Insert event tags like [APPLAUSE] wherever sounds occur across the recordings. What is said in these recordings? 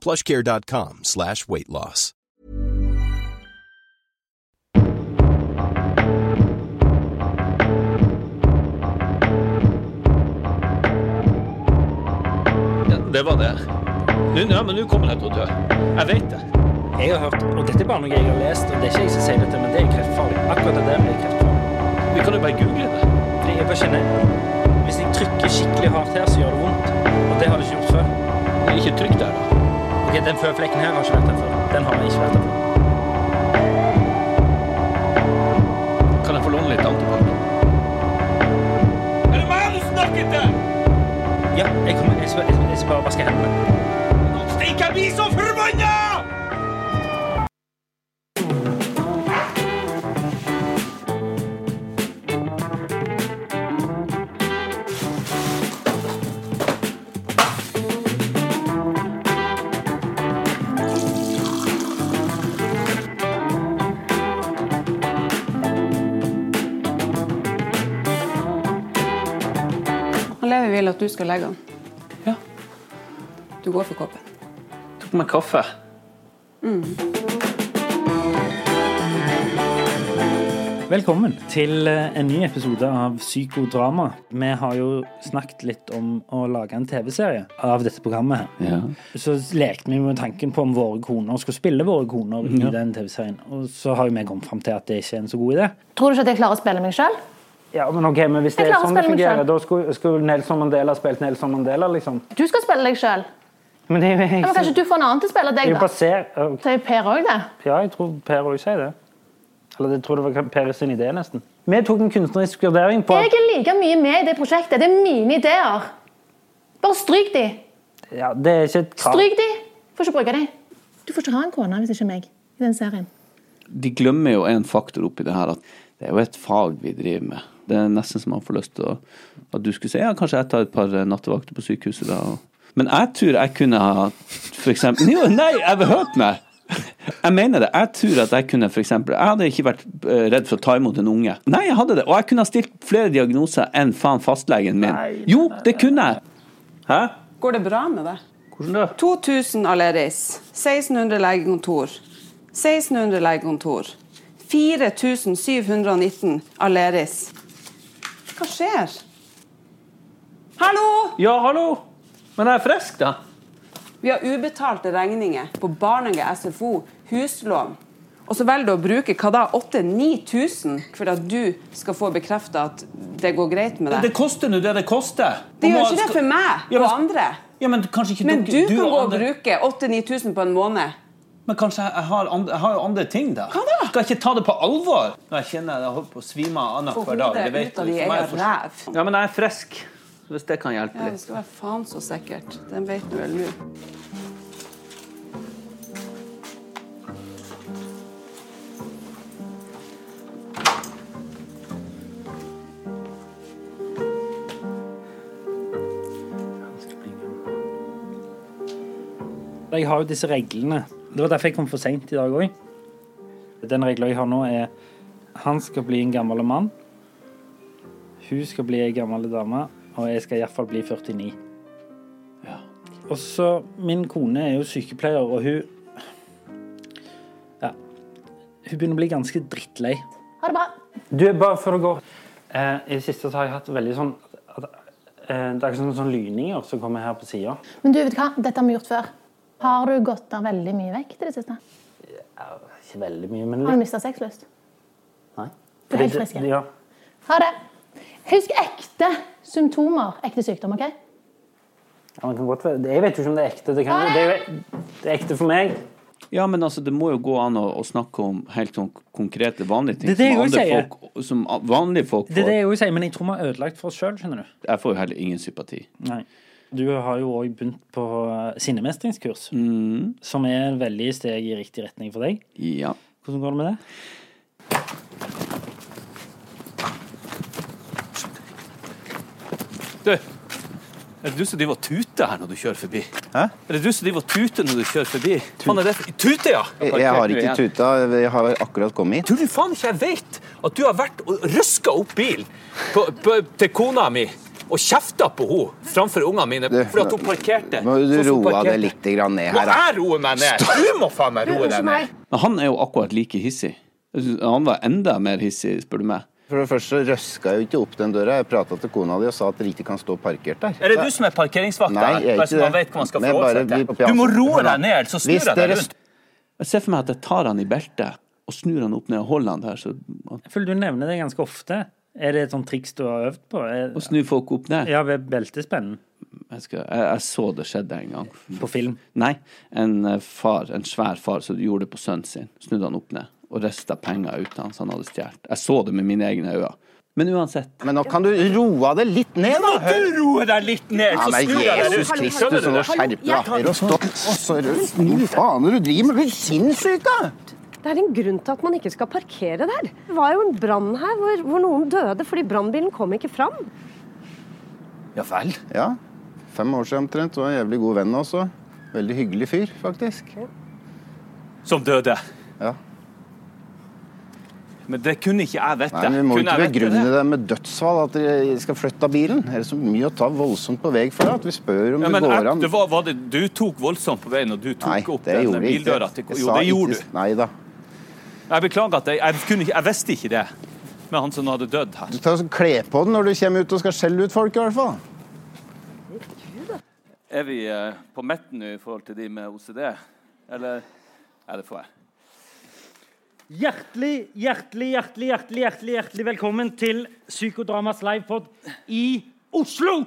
plushcare.com slash weight loss. Det var det. Nå, ja, men nå kommer jeg til å dø. Jeg vet det. Jeg har hørt, og dette er bare noe jeg har lest, og det er ikke jeg som sier dette, men det er kreftfarlig. Akkurat det der blir kreftfarlig. Vi kan jo bare google det. Fordi jeg bare kjenner, hvis jeg trykker skikkelig hardt her, så gjør det vondt. Og det har det ikke gjort før. Det er Ikke trykk der, da. Ok, den føflekken her har ikke vært der før. Den har ikke vært der før. Kan jeg få låne litt antibac? Er det meg du snakker til? Ja, jeg kommer, jeg skal, jeg skal, jeg bare vaske hendene. Nå stikker jeg bli så forbanna! Han Levi vil at du skal legge den. Ja. Du går for koppen. Tok meg kaffe. Velkommen til eh, en ny episode av Psykodrama. Vi har jo snakket litt om å lage en TV-serie av dette programmet. her. Ja. Så lekte vi med tanken på om våre koner skulle spille våre koner i Ja. den TV-serien. Og så har vi kommet fram til at det ikke er en så god idé. Tror du ikke at jeg klarer å spille meg sjøl? Ja, men ok, men Hvis det er sånn det fungerer, da skulle, skulle Nelson Mandela spilt Nelson Mandela, liksom. Du skal spille deg sjøl. Men det er jo jeg, Men kanskje du får en annen til å spille jeg deg, da? basert er Per òg det? Ja, jeg tror Per òg sier det. Eller jeg tror det var Per sin idé, nesten. Vi tok en kunstnerisk vurdering på Jeg er like mye med i det prosjektet. Det er mine ideer. Bare stryk de. Ja, Det er ikke et krav. Stryk de. Får ikke bruke de. Du får ikke ha en kone hvis ikke meg i den serien. de glemmer jo en faktor oppi det her, at det er jo et fag vi driver med. Det er nesten som man får lyst til å At du skulle si ja, kanskje jeg tar et par nattevakter på sykehuset da. Men jeg tror jeg kunne ha Jo, nei, jeg har hørt meg! Jeg mener det. Jeg tror at jeg kunne eksempel Jeg hadde ikke vært eh, redd for å ta imot en unge. Nei, jeg hadde det. Og jeg kunne ha stilt flere diagnoser enn faen fastlegen min. Jo, det kunne jeg! Hæ? Går det bra med deg? Hvordan da? 2000 Aleris. 1600 legekontor. 1600 legekontor. 4719 Aleris. Hva skjer? Hallo! Ja, hallo! Men jeg er frisk, da. Vi har ubetalte regninger på barnehage, SFO, huslån. Og så velger du å bruke hva da, 8000-9000 for at du skal få bekrefta at det går greit med Det deg. koster nå det det koster. Det gjør ikke det for meg Ja, og men- andre. Ja, men Men du, du kan gå og bruke 8000-9000 på en måned. Men kanskje jeg har, andre, jeg har jo andre ting, da? Hva da? Skal jeg ikke ta det på alvor? Når jeg kjenner jeg holder på å svime av annenhver dag. det vet ut av du. din er for- ræv. Ja, men jeg er frisk. Hvis det kan hjelpe litt. Ja, det skal være faen så sikkert. Den vet du vel nå. Jeg har jo disse reglene. Det var derfor jeg kom for seint i dag òg. Den regla jeg har nå, er han skal bli en gammel mann. Hun skal bli ei gammel dame, og jeg skal iallfall bli 49. Ja. Og så Min kone er jo sykepleier, og hun Ja. Hun begynner å bli ganske drittlei. Ha det bra. Du, bare før du går eh, I det siste så har jeg hatt veldig sånn at, eh, Det er sånn, sånn lyninger som kommer her på sida. Men du, vet du hva? Dette har vi gjort før. Har du gått der veldig mye vekt i det siste? Ikke veldig mye, men Har du litt. mista sexlyst? Nei. Du er helt frisk, det- Ja. Ha det. Husk ekte symptomer, ekte sykdom. ok? Ja, man kan godt være. Jeg vet jo ikke om det er ekte. Det, kan, det, er, jo, det er ekte for meg. Ja, men altså, det må jo gå an å, å snakke om helt sånn konkrete, vanlige ting Det er det som, andre sier. folk, som vanlige folk Det er det jeg òg sier, men jeg tror vi har ødelagt for oss sjøl, skjønner du. Jeg får jo heller ingen sympati. Nei. Du har jo òg begynt på eh, sinnemestringskurs, Mm. som er et veldig steg i riktig retning for deg. Ja. Hvordan går det med det? Du, er det du som driver og tuter her når du kjører forbi? Hæ? Er det du som driver og tuter når du kjører forbi? Faen, er det for... Tute, ja! Jeg, jeg har ikke tuta, jeg har akkurat kommet hit. Tror du faen ikke jeg vet at du har vært og røska opp bilen på, på, til kona mi og kjefta på henne framfor ungene mine fordi at hun parkerte? Må du roe deg litt ned her, Må jeg roe meg ned? Du må faen meg roe deg ned. Men han er jo akkurat like hissig. Han var enda mer hissig, spør du meg. For det første så røska jeg jo ikke opp den døra. Jeg prata til kona di og sa at dere ikke kan stå parkert der. Er det du som er parkeringsvakta? Nei, jeg er ikke det. vet hva man skal bare vi. Du må roe deg ned, så snur jeg deg rundt. Jeg ser for meg at jeg tar han i beltet og snur han opp ned og holder han der. Så, Jeg føler du nevner det ganske ofte. Er det et sånt triks du har øvd på? Er, Å snu folk opp ned. ja, ved beltespennen Jeg, skal, jeg, jeg så det skjedde en gang. på film. Nei, en eh, far, en svær far som gjorde det på sønnen sin. Snudde han opp ned og rista penger ut av han som han hadde stjålet. Jeg så det med mine egne øyne. Men uansett. Men nå kan du roe deg litt ned, da. Hør. Du roe deg litt ned, Ja, så men snur jeg deg Jesus. Kristus, nå skjerper du deg. Hva faen er det du driver med? Er blir sinnssyk, da? Det er en grunn til at man ikke skal parkere der. Det var jo en brann her hvor, hvor noen døde fordi brannbilen kom ikke fram. Ja vel. Ja. Fem år siden omtrent. Var en jævlig god venn også. Veldig hyggelig fyr, faktisk. Som døde. Ja. Men det kunne ikke jeg vite. Nei, Vi må Kunne ikke begrunne det? det med dødsfall, at de skal flytte av bilen. Det Er så mye å ta voldsomt på vei for at vi spør om Ja, det går jeg, an? det var, var det, du tok voldsomt på veien, og du tok Nei, opp denne bildøra til Jo, det gjorde ikke- du. Nei da. Jeg beklager at jeg, jeg, kunne ikke, jeg visste ikke det med han som hadde dødd her. Du tar og Kle på den når du kommer ut og skal skjelle ut folk, i hvert fall. Er vi eh, på midten nå i forhold til de med OCD? Eller Ja, det får være. Hjertelig, hjertelig, hjertelig, hjertelig, hjertelig, hjertelig velkommen til Psykodramas livepod i Oslo!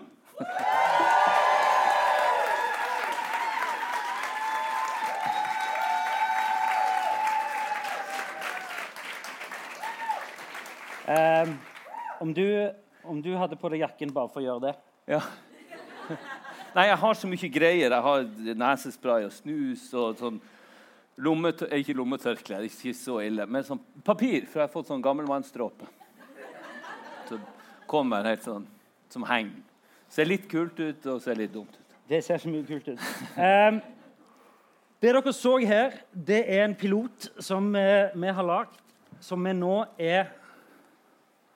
Ehm, om, du, om du hadde på deg jakken bare for å gjøre det Ja. [LAUGHS] Nei, jeg har så mye greier. Jeg har nesespray og snus og sånn lommetør... eh, Ikke lommetørkle, det er ikke så ille. Men sånn papir, for jeg har fått sånn gammelmannsdråpe. Så kommer helt sånn som henger. Ser litt kult ut og ser litt dumt ut. Det ser så mye kult ut. Ehm, det dere så her, det er en pilot som eh, vi har lagd, som vi nå er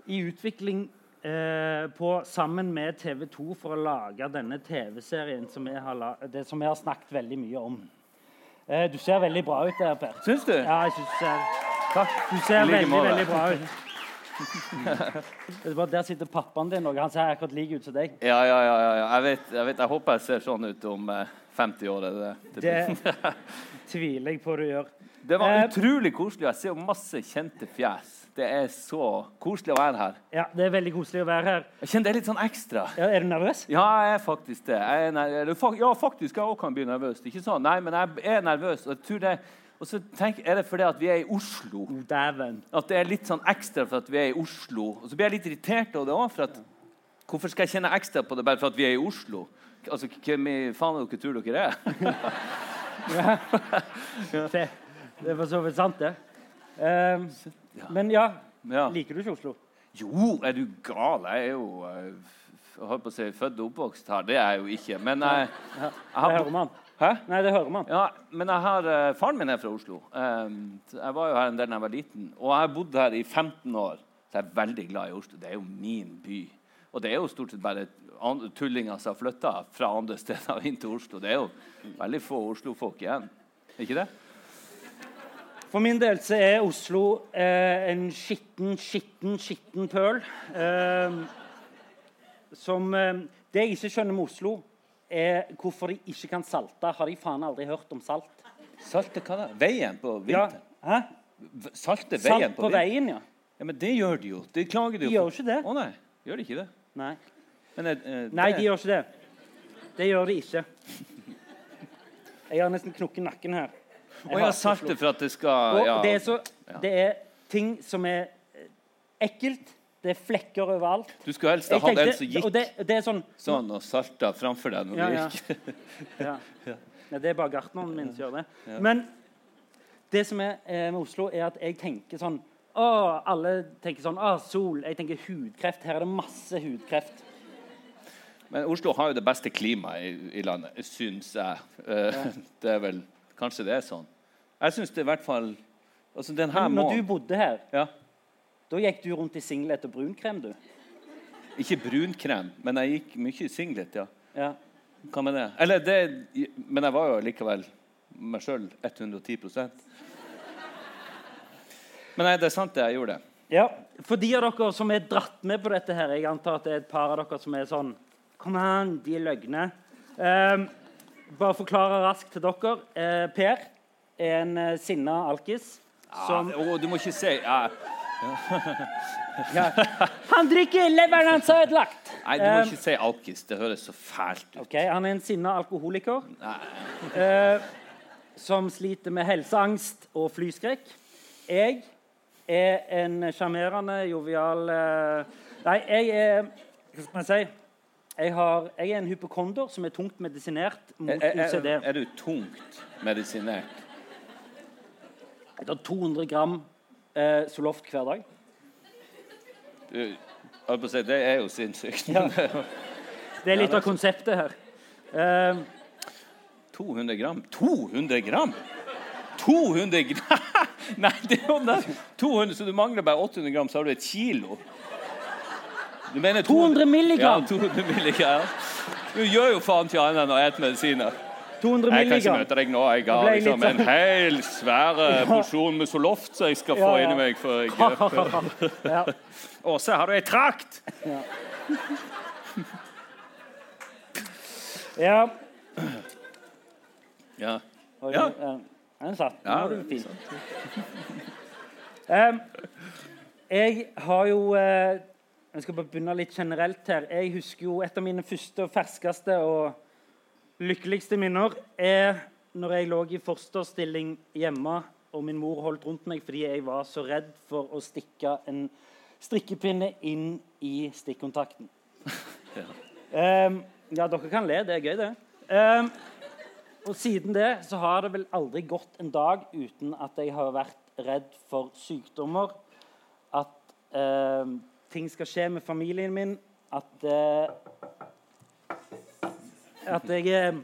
i utvikling eh, på sammen med TV 2 for å lage denne TV-serien som, som jeg har snakket veldig mye om. Eh, du ser veldig bra ut der, Per. Syns du? Ja, jeg synes ser, Takk. Du ser like veldig, måte. veldig bra ut. [LAUGHS] Det er bare Der sitter pappaen din, og han ser akkurat lik ut som deg. Ja, ja, ja. ja. Jeg, vet, jeg, vet, jeg håper jeg ser sånn ut om eh, 50 år. Er det, det, Det tviler jeg på du gjør. det var Eh, utrolig koselig. Jeg ser masse kjente fjes. Det er så koselig å være her. Ja, Det er veldig koselig å være her. Jeg kjenner det er litt sånn ekstra. Ja, er du nervøs? Ja, jeg er faktisk det. Jeg er ja, faktisk, jeg òg kan bli nervøs. Ikke sånn, nei, men jeg er nervøs. Og, jeg tror det, og så tenk, er det fordi at vi er i Oslo. Dæven. At det er litt sånn ekstra for at vi er i Oslo. Og så blir jeg litt irritert over det òg. For at hvorfor skal jeg kjenne ekstra på det bare for at vi er i Oslo? Altså, Hvem i faen er dere tror dere er? Det, [LAUGHS] [LAUGHS] det er for så vidt sant, det. Men ja, Ja. liker du ikke Oslo? Jo, er du gal? Jeg er jo eh, jeg holdt på å si født og oppvokst her. Det er jeg jo ikke. Men jeg, jeg Det har hører man. Hæ? Nei, det hører man. Ja, men jeg har, eh, faren min er fra Oslo. Jeg var jo her en del da jeg var liten. Og jeg har bodd her i 15 år, så jeg er veldig glad i Oslo. Det er jo min by. Og det er jo stort sett bare tullinger som har flytta fra andre [LAUGHS] steder inn til Oslo. Det er jo veldig få Oslo-folk igjen. Ikke det? For min del så er Oslo eh, en skitten, skitten, skitten pøl. Eh, som eh, Det jeg ikke skjønner med Oslo, er hvorfor de ikke kan salte. Har de faen aldri hørt om salt? Salte hva da? Veien på Ja. vinteren? Hæ? V- Salte veien Salt på, på veien, ja. Ja, men det gjør de jo. Det klager de De gjør ikke det. Å nei, gjør de ikke det? Nei. Men, eh, eh, Nei, det- de gjør ikke det. Det gjør de ikke. Jeg har nesten knukket nakken her. Jeg ja, hater salte Oslo. for at det skal ja. det er så Det er ting som er eh, ekkelt. Det er flekker overalt. Du skulle helst ha Jeg hatt en som gikk og det, det sånn sånn og salta framfor deg når Ja, du gikk. [LAUGHS] ja. Nei, det er bare gartneren min som gjør det. Ja. Men det som er eh, med Oslo, er at jeg tenker sånn å, Alle tenker sånn Å, sol. Jeg tenker hudkreft. Her er det masse hudkreft. Men Oslo har jo det beste klimaet i, i landet, syns jeg. Eh, [LAUGHS] Det er vel Kanskje det er sånn. Jeg syns det i hvert fall altså den her Men når må, du bodde her, ja, da gikk du rundt i singlet og brunkrem, du. Ikke brunkrem, men jeg gikk mye i singlet, ja. Ja. Hva med det? Eller det Men jeg var jo likevel meg sjøl 110% Men nei, det er sant det. Jeg gjorde det. Ja, For de av dere som er dratt med på dette her, jeg antar at det er et par av dere som er sånn Kom an, de er løgne. Ehm, bare forklare raskt til dere. Eh, per er en eh, sinna alkis som Å, du må ikke si ja. [LAUGHS] ja. Han drikker leveren hans er ødelagt! Nei, du må Ehm, ikke si alkis. Det høres så fælt ut. ok, Han er en sinna alkoholiker eh, som sliter med helseangst og flyskrekk. Jeg er en sjarmerende, jovial eh, Nei, jeg er Hva skal man si? Jeg, har, jeg er en hypokonder som er tungt medisinert mot Er, er, OCD. er du tungt medisinert? Jeg tar 200 gram eh, Zoloft hver dag. Du, holdt på å si, det er jo sinnssykt. Ja. Det er litt av konseptet her. Eh, 200 gram? 200 gram? 200 gram? [LAUGHS] Nei, det er jo det. 200, så du mangler bare 800 gram, så har du et kilo. Du mener 200 milligram. Ja, 200 milligram. Du gjør jo faen ikke annet enn å spise medisiner. 200 Jeg kan ikke møte deg nå. Jeg har liksom en hel svær porsjon med Soloft som jeg skal få Ja, ja. inni meg. For jeg, [LAUGHS] Ja. [LAUGHS] Å, se, har du ei trakt? ja. Ja. Ja. ja. Den satt. Nå det du fin. Um, [LAUGHS] jeg har jo eh, Jeg skal bare begynne litt generelt her. Jeg husker jo Et av mine første og ferskeste og lykkeligste minner er når jeg lå i fosterstilling hjemme, og min mor holdt rundt meg fordi jeg var så redd for å stikke en strikkepinne inn i stikkontakten. [LAUGHS] Em, ja, dere kan le. Det er gøy, det. Um, og siden det så har det vel aldri gått en dag uten at jeg har vært redd for sykdommer. At eh, ting skal skje med familien min. At uh, At jeg eh,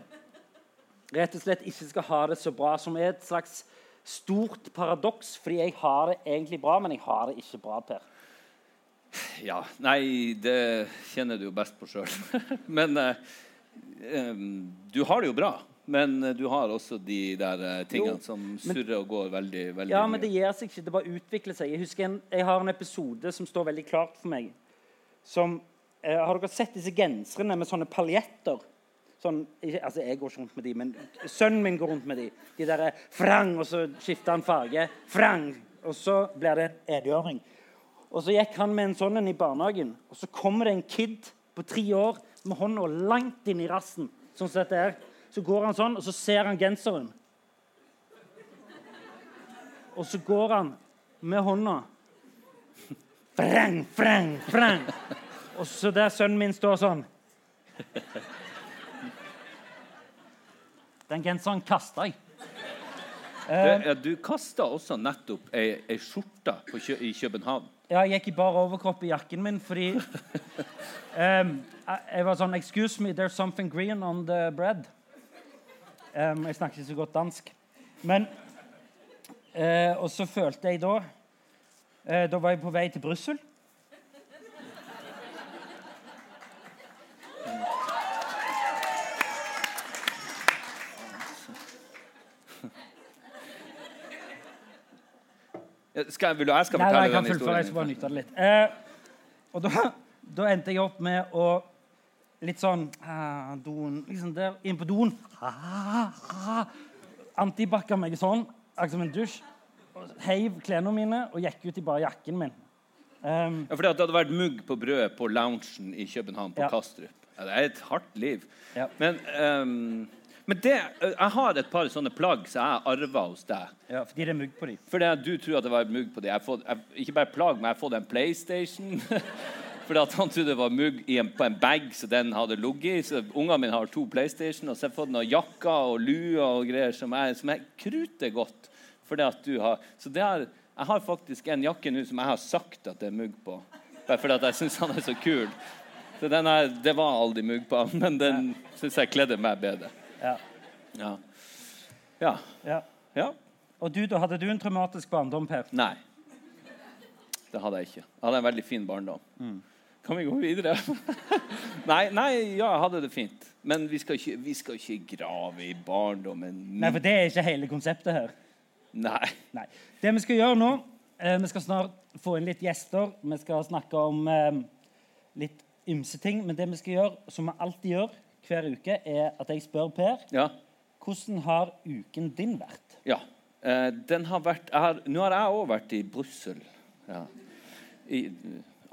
rett og slett ikke skal ha det så bra. Som er et slags stort paradoks, fordi jeg har det egentlig bra, men jeg har det ikke bra, Per. Ja. Nei, det kjenner du jo best på sjøl. [LAUGHS] men uh, um, du har det jo bra. Men eh, du har også de der eh, tingene Jo, som men- surrer og går veldig, veldig Ja, men det gir seg ikke. Det bare utvikler seg. Jeg husker en, jeg har en episode som står veldig klart for meg. Som, eh, har dere sett disse genserne med sånne paljetter? Sånn, altså, jeg går ikke rundt med de, men sønnen min går rundt med de. De der eh, frang, og så skifter han farge. Frang, og så blir det en enhjørning. Og så gikk han med en sånn en i barnehagen, og så kommer det en kid på tre år med hånda langt inn i rassen. sånn som dette her. Så går han sånn, og så ser han genseren. Og så går han med hånda Freng, freng, freng. Og så der sønnen min står sånn Den genseren kasta jeg. Du, ja, du kasta også nettopp ei, ei skjorte på Kjø i København. Ja, jeg gikk i bar overkropp i jakken min fordi um, [LAUGHS] jeg, jeg var sånn Excuse me, there's something green on the bread. Em, jeg snakker ikke så godt dansk. Men uh, Og så følte jeg da uh, Da var jeg på vei til Brussel. Skal, vil du jeg skal fortelle Nei, nei, jeg kan den fullføre. Jeg skal bare nyte det litt. Eh, og da, da endte jeg opp med å Litt sånn uh, doen, liksom der, Inn på doen. Ah, ah, meg sånn, akkurat som en dusj. Heiv klærne mine og gikk ut i bare jakken min. Um, Ja, fordi at det hadde vært mugg på brødet på loungen i København, på Ja. Kastrup. Ja, det er et hardt liv. Ja. Men, um, men det, jeg har et par sånne plagg som jeg arva hos deg. ja, fordi det er mugg på dem. Fordi du tror at det var mugg på dem. Jeg har jeg, ikke bare plagg, men jeg har fått en PlayStation. [LAUGHS] Fordi at han trodde det var mugg i en, på en bag så den hadde ligget i. Så ungene mine har to PlayStation, og så har jeg fått noen jakker og luer og greier som er, som er kruter godt. Fordi at du har, så det har, jeg har faktisk en jakke nå som jeg har sagt at det er mugg på. Bare fordi at jeg syns han er så kul. Så den er, det var aldri mugg på, men den syns jeg kledde meg bedre. Ja. Ja. ja. Ja. ja. Og du, da hadde du en traumatisk barndom, Per? Nei. Det hadde jeg ikke. Jeg hadde en veldig fin barndom. Kan vi gå videre? [LAUGHS] nei, nei, ja, jeg hadde det fint. Men vi skal ikke, vi skal ikke grave i barndommen. Nei, for det er ikke hele konseptet her. Nei. Nei. Det vi skal gjøre nå eh, Vi skal snart få inn litt gjester. Vi skal snakke om eh, litt ymse ting. Men det vi skal gjøre, som vi alltid gjør hver uke, er at jeg spør Per Ja. hvordan har uken din vært? ja. Eh, den har vært har, Nå har jeg òg vært i Brussel. Ja. I,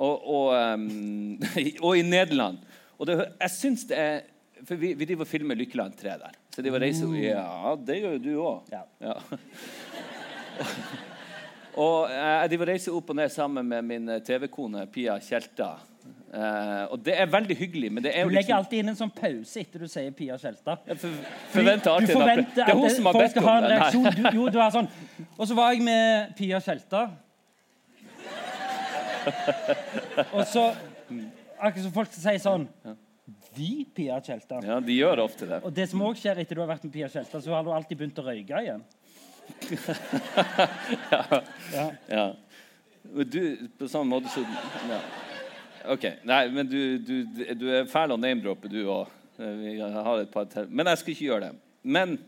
og, og, um, [LAUGHS] og i Nederland. Og det, jeg syns det er For vi, vi driver og filmer Lykkeland 3 der. Så de var reise, Ja, det gjør jo du òg. Ja. Ja. [LAUGHS] og eh, jeg driver og reiser opp og ned sammen med min eh, TV-kone Pia Tjelta. Uh, og det er veldig hyggelig, men det er Du legger liksom alltid inn en sånn pause etter du sier Pia Tjelta. For, forventer alltid en applaus. Det er hun som har bedt om ha en det. Reaksjon. Du, jo, du er [LAUGHS] sånn Og så var jeg med Pia Tjelta. Og så Akkurat som folk sier sånn Vi, Pia Tjelta. Ja, de gjør det ofte det. Og det som også skjer etter du har vært med Pia Tjelta, så har du alltid begynt å røyke igjen. [LAUGHS] Ja. Men Du, på samme måte så ja. OK. Nei, men du, du, du er fæl å name-droppe, du òg. Men jeg skal ikke gjøre det. Men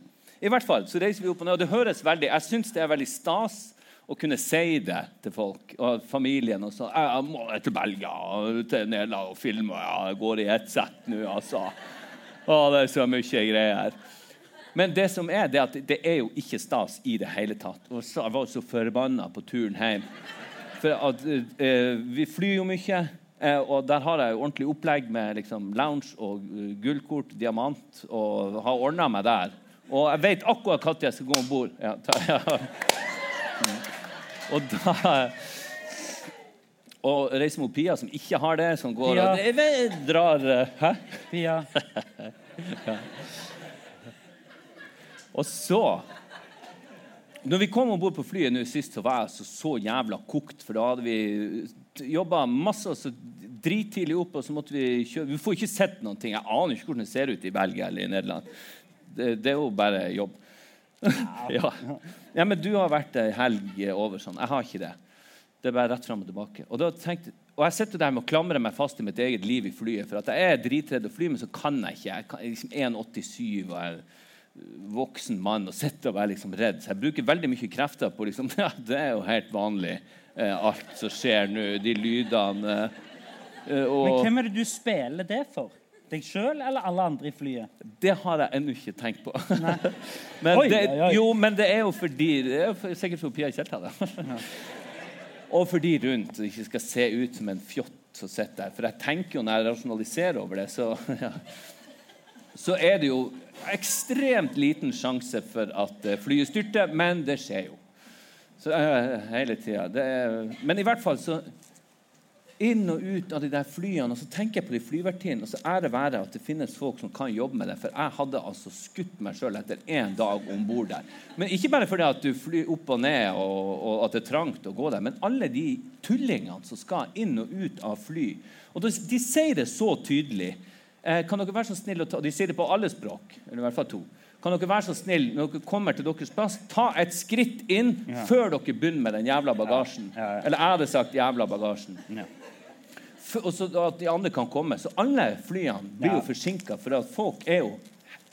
i hvert fall så reiser vi opp og ned, og det høres veldig Jeg syns det er veldig stas å kunne si det til folk og familien. og så, jeg, må til Belgia til Nederland og filme. Ja, jeg går i ett sett nå, altså. Å, det er så mye greier. Men det som er, det er at det er jo ikke stas i det hele tatt. Og så, jeg var så forbanna på turen hjem. For at, eh, vi flyr jo mye, eh, og der har jeg jo ordentlig opplegg med liksom, lounge og uh, gullkort, diamant, og har ordna meg der. Og jeg vet akkurat når jeg skal gå om bord. Ja, ta- [LAUGHS] ja. Og da Og reiser mot Pia, som ikke har det, som går Pia. og det- drar eh, Hæ? Pia. [LAUGHS] Og så Når vi kom om bord på flyet nå sist, så var jeg så, så jævla kokt. For da hadde vi jobba masse, og så drittidlig opp, og så måtte vi kjøre Vi får ikke sett noen ting. Jeg aner ikke hvordan det ser ut i Belgia eller i Nederland. Det, det er jo bare jobb. [LAUGHS] ja. ja, men du har vært ei helg over sånn. Jeg har ikke det. Det er bare rett fram og tilbake. Og, tenkte, og jeg sitter der med å klamre meg fast i mitt eget liv i flyet. For at jeg er dritredd å fly, men så kan jeg ikke. Jeg er liksom 1,87 og jeg voksen mann og sitter og er liksom redd. Så jeg bruker veldig mye krefter på liksom, [LAUGHS] ja, Det er jo helt vanlig, eh, alt som skjer nå. De lydene. Eh, Men hvem er det du spiller det for? Deg sjøl eller alle andre i flyet? det har jeg ennå ikke tenkt på. [LAUGHS] men, Oi, det, oi, jo, men det er jo fordi Det er jo sikkert for Pia Tjelta, da. [LAUGHS] og fordi rundt, det ikke skal se ut som en fjott som sitter der. For jeg tenker jo når jeg rasjonaliserer over det, så [LAUGHS] ja. Så er det jo ekstremt liten sjanse for at eh, flyet styrter, men det skjer jo. Så uh, hele tida. Men i hvert fall så inn og ut av de der flyene, og så tenker jeg på de flyvertinnene, og så det være at det finnes folk som kan jobbe med det. For jeg hadde altså skutt meg sjøl etter én dag om bord der. Men ikke bare fordi at du flyr opp og ned, og, og at det er trangt å gå der, men alle de tullingene som skal inn og ut av fly. Og de, de sier det så tydelig. Eh, kan dere være så snill å ta, De sier det på alle språk, eller i hvert fall to. Kan dere være så snill når dere kommer til deres plass, ta et skritt inn før dere begynner med den jævla bagasjen? Ja, ja. Eller jeg hadde sagt jævla bagasjen. Og så at de andre kan komme. Så alle flyene blir jo forsinka, for at folk er jo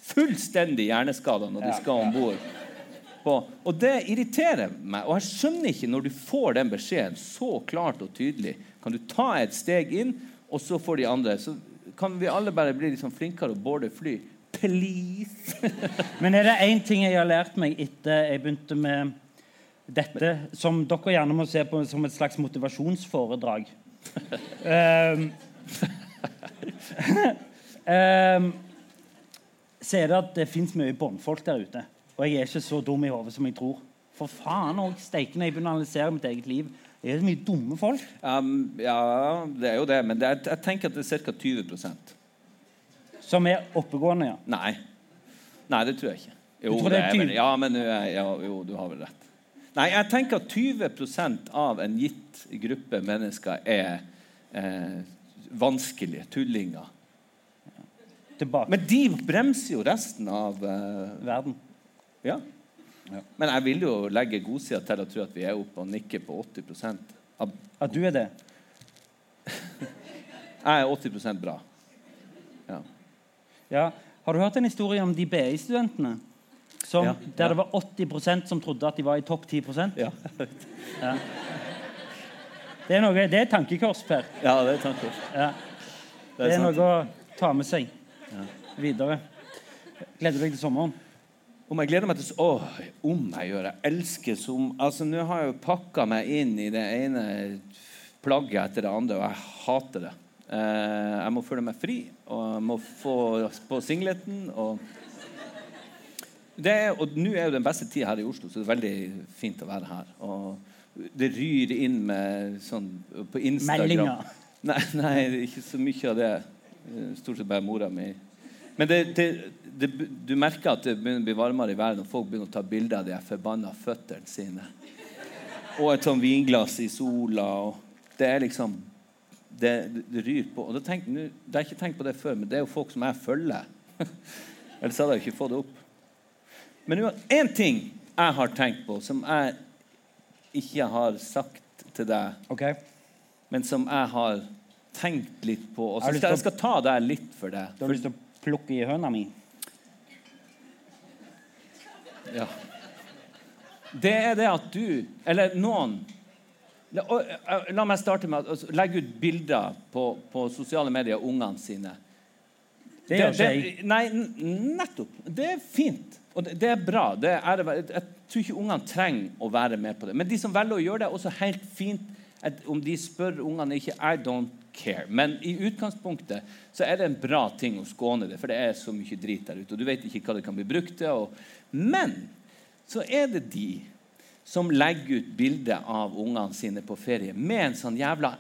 fullstendig hjerneskada når de skal om bord. Og det irriterer meg. Og jeg skjønner ikke når du får den beskjeden så klart og tydelig. Kan du ta et steg inn, og så får de andre Så kan vi alle bare bli liksom flinkere og boarde fly. please. [LAUGHS] Men er det én ting jeg har lært meg etter jeg begynte med dette, som dere gjerne må se på som et slags motivasjonsforedrag Um, Så er det at det fins mye båndfolk der ute. Og jeg er ikke så dum i hodet som jeg tror. For faen òg, steike når jeg begynner å analysere mitt eget liv. Det er så mye dumme folk. Um, ja, det er jo det, men det er, jeg tenker at det er ca. 20% Som er oppegående, ja. Nei. Nei, det tror jeg ikke. Jo, tror det er 20? ja, men ja, jo, du har vel rett. Nei, jeg tenker at 20% av en gitt gruppe mennesker er eh, vanskelige tullinger. Tilbake. Men de bremser jo resten av eh, verden. Ja. Men jeg vil jo legge godsida til å tro at vi er oppe og nikker på 80 av, At du er det. [LAUGHS] Jeg er 80% bra. Ja. Ja. Har du hørt en historie om de BI-studentene? Som, Ja, Der ja. det var 80% som trodde at de var i topp 10 Ja. [LAUGHS] Ja. Det er, noe, det er tankekors, Per. ja, det er tankekors. Ja. Det er Det er noe å ta med seg videre. Gleder du deg til sommeren? Om jeg gleder meg til så... Åh, om jeg gjør. Jeg elsker som Altså, nå har jeg jo pakka meg inn i det ene plagget etter det andre, og jeg hater det. Eh, jeg må føle meg fri, og jeg må få på singleten og det er, og nå er jo den beste tida her i Oslo, så det er veldig fint å være her. Og det ryr inn med sånn på Instagram Meldinger. Nei, nei, ikke så mye av det. Eh, Stort sett bare mora mi. Men det, det, det, du merker at det begynner å bli varmere i verden, når folk begynner å ta bilder av de forbanna føttene sine. Og et sånn vinglass i sola. Og det er liksom Det, det, ryr på. Og da tenk, nu, jeg har ikke tenkt på det før, men det er jo folk som jeg følger. [LAUGHS] Ellers hadde jeg ikke fått det opp. Men én ting jeg har tenkt på, som jeg ikke har sagt til deg, okay. men som jeg har tenkt litt på. Og så skal, jeg skal ta deg litt for det. Du har lyst til å plukke i høna mi? Ja. Det er det at du, eller noen La, la meg starte med å altså, legge ut bilder på, på sosiale medier av ungene sine. Det gjør ikke jeg. Nei, nettopp. Det er fint. Og det, det er bra. Det er, jeg, tror ikke ungene trenger å være med på det. Men de som velger å gjøre det, er også helt fint. Om de spør ungene ikke I don't care. Men i utgangspunktet så er det en bra ting å skåne det, for det er så mye drit der ute. Og du vet ikke hva det kan bli brukt til. Men så er det de som legger ut bilde av ungene sine på ferie med en sånn jævla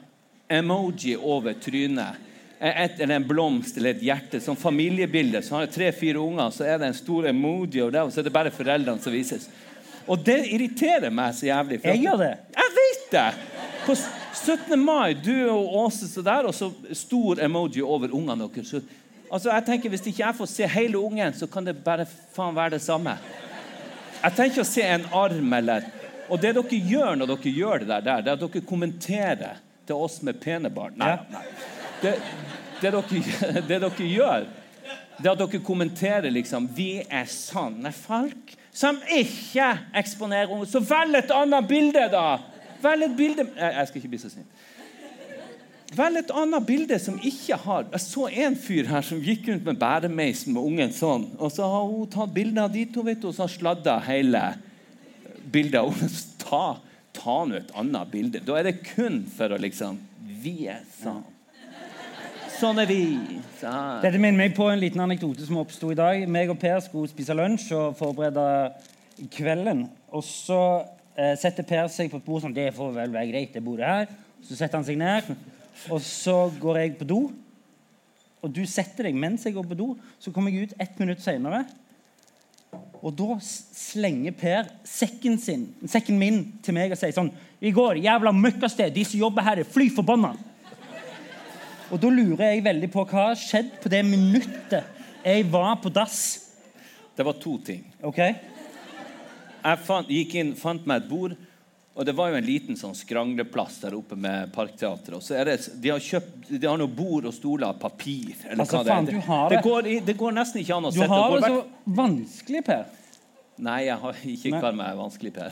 emoji over trynet. Et, eller en blomst eller et hjerte. Som familiebilde. Så har jeg tre-fire unger, så er det en stor emoji, og, der, og så er det bare foreldrene som vises. Og det irriterer meg så jævlig. Jeg gjør det. Jeg vet det! På 17. mai, du og Åse så der, og så stor emoji over ungene deres. Altså, jeg tenker, Hvis ikke jeg får se hele ungen, så kan det bare faen være det samme. Jeg tenker å se en arm eller Og det dere gjør når dere gjør det der, der det er at dere kommenterer til oss med pene barn. Nei, nei. Det, det, dere, det dere gjør, det er at dere kommenterer liksom Vi er sanne folk som ikke eksponerer unger. Så velg et annet bilde, da! Velg et bilde jeg skal ikke bli så snill. Velg et annet bilde som ikke har Jeg så en fyr her som gikk rundt med bæremeisen med ungen sånn. Og så har hun tatt bilde av de to, vet du, og så har sladda hele bildet av ungen. Ta, ta nå et annet bilde. Da er det kun for å liksom Vi er sånn. Sånn er vi. Så. Dette minner meg på en liten anekdote som oppsto i dag. Meg og Per skulle spise lunsj og forberede kvelden. Og så eh, setter Per seg på et bord sånn Det får vel være greit, det bordet her. Så setter han seg ned. Og så går jeg på do. Og du setter deg mens jeg går på do. Så kommer jeg ut ett minutt senere. Og da slenger Per sekken, sin, sekken min til meg og sier sånn I går, jævla møkkasted, de som jobber her, er fly forbanna. Og da lurer jeg veldig på hva har skjedd på det minuttet jeg var på dass. Det var to ting. Ok? Jeg fant, gikk inn, fant meg et bord, og det var jo en liten sånn skrangleplass der oppe med Parkteatret. Og så er det, de har kjøpt, de har noe bord og stoler av papir. Eller Altså, hva det er. faen, du har det, det. går, det går nesten ikke an å Du sette har det så vanskelig, Per. Nei, jeg har ikke kalt meg vanskelig, Per.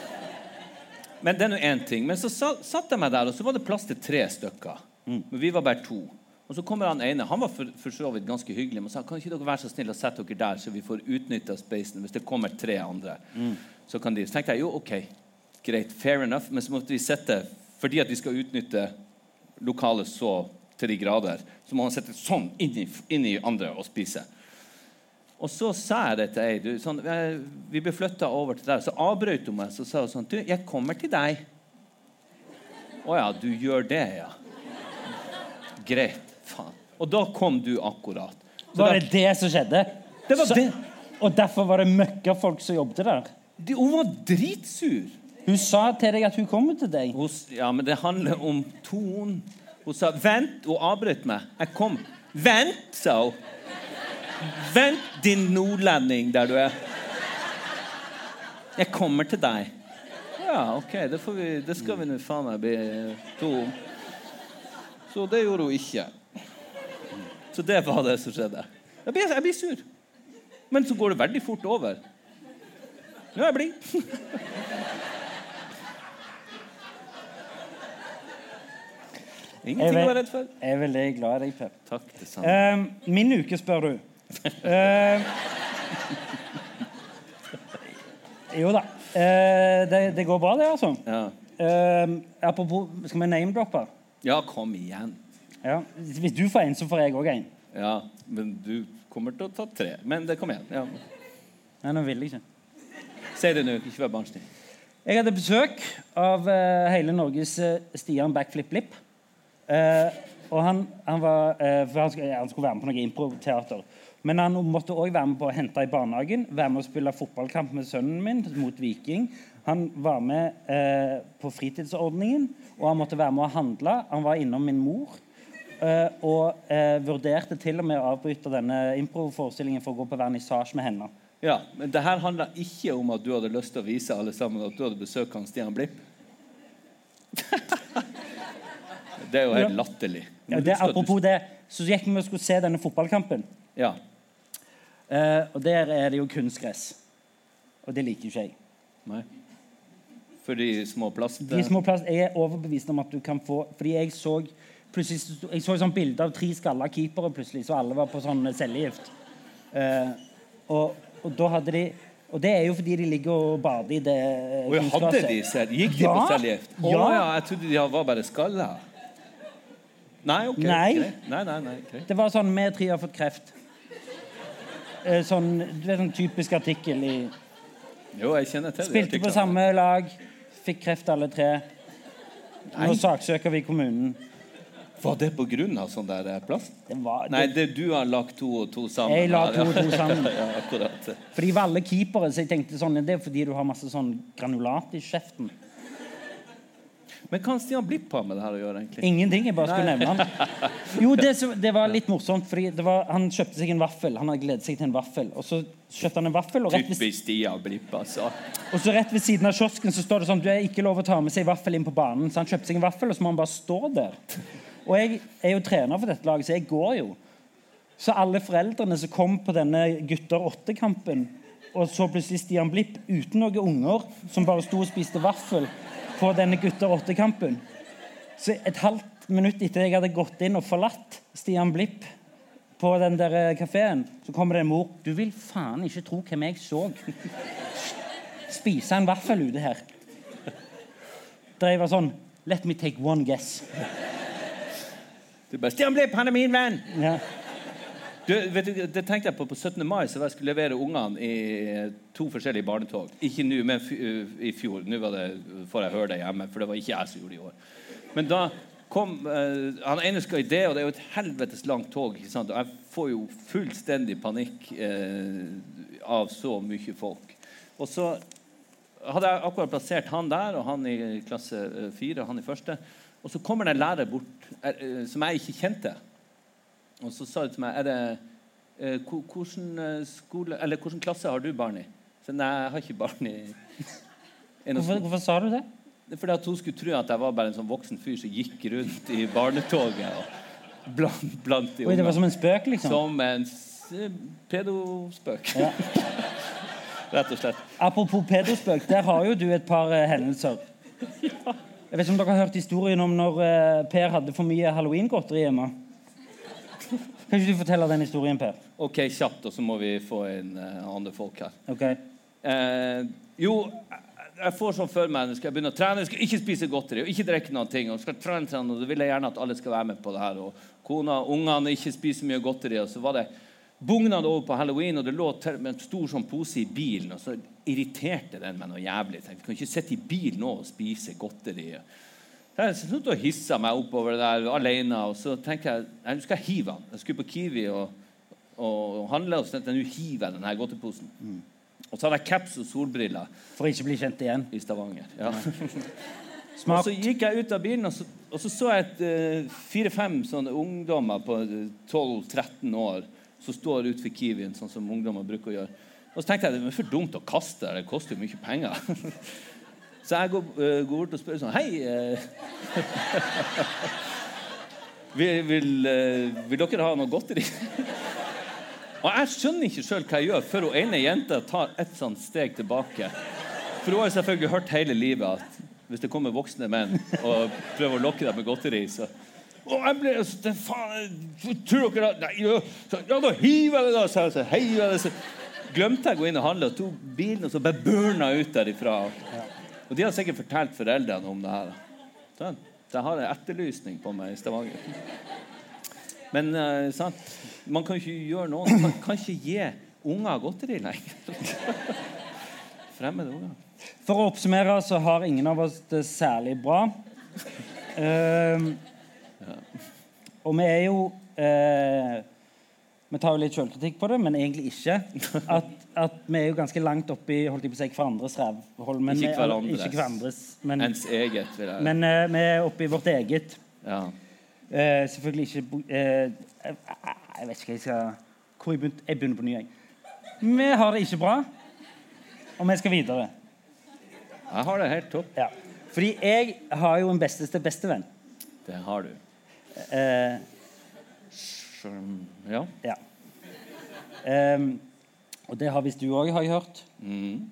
[LAUGHS] Men det er nå én ting. Men så satte satt jeg meg der, og så var det plass til tre stykker. Men vi var bare to. Og så kommer han ene. Han var for, for så vidt ganske hyggelig, men sa kan ikke dere være så snill å sette dere der, så vi får utnytta spacen. Hvis det kommer tre andre, så kan de Så tenkte jeg jo, OK, greit, fair enough, men så måtte vi sitte Fordi at vi skal utnytte lokalet så til de grader, så må han sitte sånn inni, inni andre og spise. Og så sa jeg det til ei. Du, sånn, vi ble flytta over til deg. Så avbrøt hun meg så sa hun sånn Du, jeg kommer til deg. Å ja, du gjør det, ja. Greit. Faen. Og da kom du akkurat. Så Var det det som skjedde? Det var Så- det. Og derfor var det møkkafolk som jobbet der? De, hun var dritsur. Hun sa til deg at hun kommer til deg. Hun, ja, men det handler om tonen. Hun sa 'vent'. Hun avbrøt meg. Jeg kom. 'Vent', sa hun. 'Vent, din nordlending, der du er'. Jeg kommer til deg. Ja, OK, det, får vi, det skal vi nå faen meg bli to om. Så det gjorde hun ikke. Så det var det som skjedde. Jeg blir, jeg blir sur. Men så går det veldig fort over. Nå er jeg blid. Ingenting å være redd for. jeg er veldig glad i deg, Pep. Takk, det samme. Uh, min uke, spør du. Uh, jo da. Uh, det, det går bra, det, altså. Ja. Apropos, skal vi name-droppe? Ja, kom igjen. Ja. Hvis du får en, så får jeg òg en. Ja, men du kommer til å ta tre. Men det kom igjen. Ja. Nei, nå vil jeg ikke. Si det nå, ikke vær barnslig. Jeg hadde besøk av uh, hele Norges uh, Stian Backflip-Lipp. Uh, og han, han, var, eh, for han, skulle, han skulle være med på noe improteater. Men han måtte òg være med på å hente i barnehagen, være med å spille fotballkamp med sønnen min mot Viking. Han var med eh, på fritidsordningen, og han måtte være med å handle. Han var innom min mor. eh, og eh, vurderte til og med å avbryte denne improforestillingen for å gå på vernissasje med henne. Ja, men det her handla ikke om at du hadde lyst til å vise alle sammen at du hadde besøkt han Stian Blipp. det er jo helt Ja. latterlig. Ja, det, apropos det, så gikk vi og skulle se denne fotballkampen. Ja. Eh, og der er det jo kunstgress. Og det liker jo ikke jeg. Nei. For de små plast... De små plast, Jeg er overbevist om at du kan få Fordi jeg så plutselig, Jeg så sånn bilde av tre skalla keepere plutselig, så alle var på sånn cellegift. Eh, og, og da hadde de Og det er jo fordi de ligger og bader i det og jeg hadde de selv? Gikk de Ja. på cellegift? Å Ja. ja, jeg trodde de var bare skalla. Nei, OK. Nei. greit. Nei, nei, nei, greit. Det var sånn Vi tre har fått kreft. Eh, sånn, du vet, sånn typisk artikkel i Jo, jeg kjenner til det. Spilte på samme lag, fikk kreft alle tre. Nå saksøker vi kommunen. Var det på grunn av sånn der eh, plast? Det var, Nei, det, det du har lagt to og to sammen. Jeg la to og to sammen. [LAUGHS] ja, akkurat. for de var alle keepere, så jeg tenkte sånn, det er fordi du har masse sånn granulat i kjeften. Men hva har Stian Blipp har med det her å gjøre, egentlig? Ingenting. Jeg bare skulle nevne han. Jo, [LAUGHS] det, det var litt morsomt, fordi det var, han kjøpte seg en vaffel. Han hadde gledet seg til en vaffel. Og så kjøpte han en vaffel, og rett, ved, Stian Blipp, altså. og så rett ved siden av kiosken så står det sånn Du er ikke lov å ta med seg vaffel inn på banen. Så han kjøpte seg en vaffel, og så må han bare stå der. Og jeg er jo trener for dette laget, så jeg går jo. Så alle foreldrene som kom på denne gutter åtte-kampen, og så plutselig Stian Blipp uten noen unger, som bare sto og spiste vaffel på denne gutter åtte-kampen Så et halvt minutt etter jeg hadde gått inn og forlatt Stian Blipp på den der kafeen, så kommer det en mor. Du vil faen ikke tro hvem jeg så. Spise en vaffel ute her. Der jeg var sånn Let me take one guess. Du bare 'Stian Blipp, han er min venn!' Ja. Du, vet du, det tenkte jeg på på 17. mai, så jeg skulle levere ungene i to forskjellige barnetog. Ikke nå, men i fjor. Nå får jeg høre det hjemme, for det var ikke jeg som gjorde det i år. Men da kom uh, Han ene skal i det, og det er jo et helvetes langt tog. ikke sant? Og jeg får jo fullstendig panikk uh, av så mye folk. Og så hadde jeg akkurat plassert han der, og han i klasse fire, og han i første. Og så kommer det en lærer bort eh, som jeg ikke kjente. Og så sa de til meg er det, eh, hvordan, eh, skole, eller, hvordan klasse har du barn i? Så nei, jeg har ikke barn i [LAUGHS] Hvorfor, hvorfor sa du det? Fordi at hun skulle tro at jeg var bare en sånn voksen fyr som gikk rundt i barnetoget og blant, blant de Oi, det var som en spøk, liksom? Som en pedospøk. Ja. [LAUGHS] Rett og slett. Apropos pedospøk, der har jo du et par eh, hendelser. [LAUGHS] Jeg vet ikke om dere har hørt historien om når eh, Per hadde for mye halloweengodteri hjemme? Kan ikke du fortelle den historien, Per? OK, kjapt, og så må vi få inn uh, andre folk her. Ok. Eh, jo, jeg- jeg får sånn for meg Nå skal jeg begynne å trene, jeg skal ikke spise godteri og ikke drikke noen ting. Og skal trene, trene, og da vil jeg gjerne at alle skal være med på det her. Og kona og ungene ikke spiser mye godteri. Og så var det bugnad over på halloween, og det lå med en stor sånn pose i bilen. Og så irriterte den meg noe jævlig. Jeg vi kan ikke sitte i bil nå og spise godteri. Så jeg sluttet å hisse meg oppover der alene, og så tenker jeg nei, nå skal jeg hive den. Jeg skulle på Kiwi og, og handle, og så tenkte jeg nå hiver jeg den her godteposen. Og så hadde jeg caps og solbriller For ikke bli kjent igjen. i Stavanger. Ja. [LAUGHS] Og så gikk jeg ut av bilen, og så, og så, så jeg eh, fire-fem sånne ungdommer på eh, 12-13 år som står utenfor Kiwien, sånn som ungdommer bruker å gjøre. Og så tenkte jeg det er for dumt å kaste det, det koster jo mye penger. [LAUGHS] Så jeg går, eh, går bort og spør sånn Hei eh, [LAUGHS] vil, vil, eh, vil dere ha noe godteri? Og jeg skjønner ikke sjøl hva jeg gjør, før hun ene jenta tar et sånt steg tilbake. For hun har selvfølgelig hørt hele livet at hvis det kommer voksne menn og prøver å lokke deg med godteri, så og jeg ble det faen, Tror dere da, ja, så, ja, da hiver jeg det, da! Så så heiver jeg det, så glemte jeg å gå inn og handle, og tok bilen og så bare burna ut derifra. Og de har sikkert fortalt foreldrene om det her. Sånn. jeg har en etterlysning på meg i Stavanger. Men uh, sant? man kan ikke gjøre noe. Man kan ikke gi unger godteri lenger. [LAUGHS] Fremmede unger. For å oppsummere så har ingen av oss det særlig bra. Ehm, og vi er jo uh, Vi tar jo litt selvkritikk på det, men egentlig ikke. At, at vi er jo ganske langt oppi holdt jeg på å si, hverandres rævhold. men Ikke hverandres. Ikke hverandres men, Ens eget, vil jeg men uh, vi er oppi vårt eget. ja. Uh, selvfølgelig ikke eh, jeg, vet ikke hva jeg skal Hvor jeg begynte Jeg begynner på ny, jeg. Vi har det ikke bra, og vi skal videre. Jeg har det helt topp. Ja. Fordi jeg har jo en besteste bestevenn. Det har du. Uh, Ja. ja. Ehm, og det har visst du òg, har jeg hørt. Mm.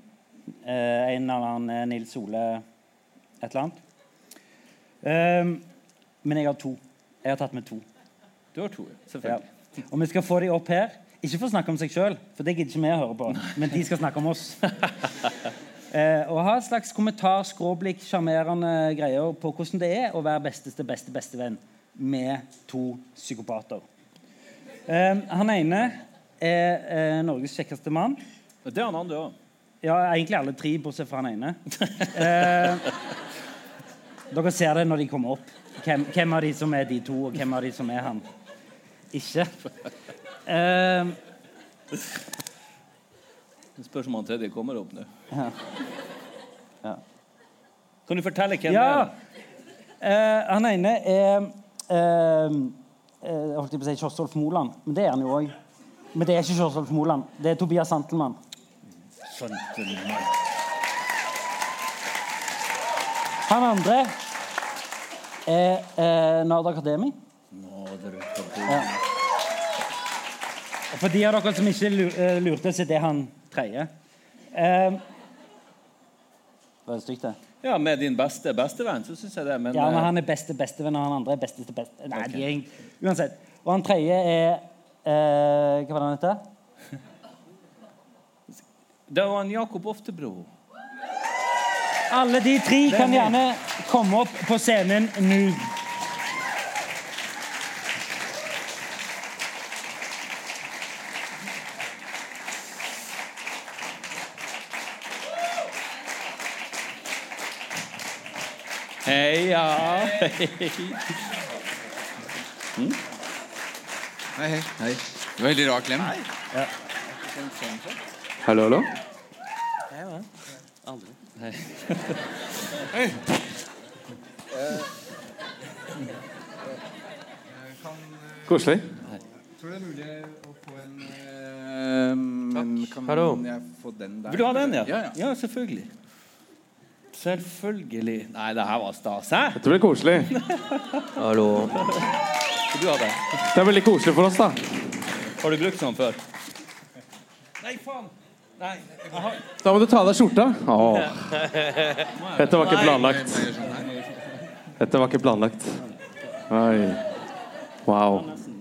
Eh, en eller annen eh, Nils Ole et eller annet. Ehm, men jeg har to. Jeg har tatt med to. Du har to, selvfølgelig. Ja. Og vi skal få de opp her. Ikke for å snakke om seg sjøl, for det gidder ikke vi å høre på. Men de skal snakke om oss. [LAUGHS] eh, og ha et slags kommentar, skråblikk, sjarmerende greier på hvordan det er å være besteste beste bestevenn med to psykopater. Eh, han ene er eh, Norges kjekkeste mann. Det er han andre òg. Ja, egentlig alle tre, bortsett fra han ene. Eh, dere ser det når de kommer opp. Hvem, hvem av de som er de to, og hvem av de som er han. Ikke. Eh, Det spørs om han tredje kommer opp nå. Ja. Ja. Kan du fortelle hvem ja. det er? Eh, han ene er eh, eh, holdt jeg på å si Kjostolf Moland. Men det er han jo òg. Men det er ikke Kjostolf Moland. Det er Tobias Santelmann. Santelmann. Han andre er eh, Nard Akademi. Ja. Og For de av dere som ikke eh, lurte, så er det han tredje. Eh, var det stygt, det? Ja, Med din beste bestevenn, så syns jeg det. Men, Ja, men eh, han er beste bestevenn, og han andre er besteste beste... Nei, okay. de er Uansett. Og han tredje er eh, Hva var det han heter? [LAUGHS] det var han Jakob Oftebro. Alle de tre kan gjerne komme opp på scenen nå. Heia! Hei, [LAUGHS] hei. hei. Det var Veldig rar klem. Hallo, hallo? Hei, hva? Aldri. Hei. hei. Koselig. Tror du det er mulig å få en eh, Kan Hallo. jeg få den der? Vil du ha den, ja? Ja, ja. Ja, selvfølgelig. Selvfølgelig. Nei, det her var stas. Hæ? Jeg tror det er koselig. [LAUGHS] Hallo. Skal du ha det? Det er veldig koselig for oss, da. Har du brukt sånn før? Nei, faen. Nei. Da må du ta av deg skjorta. Åh. Dette var ikke planlagt. Dette var ikke planlagt. Oi. Wow.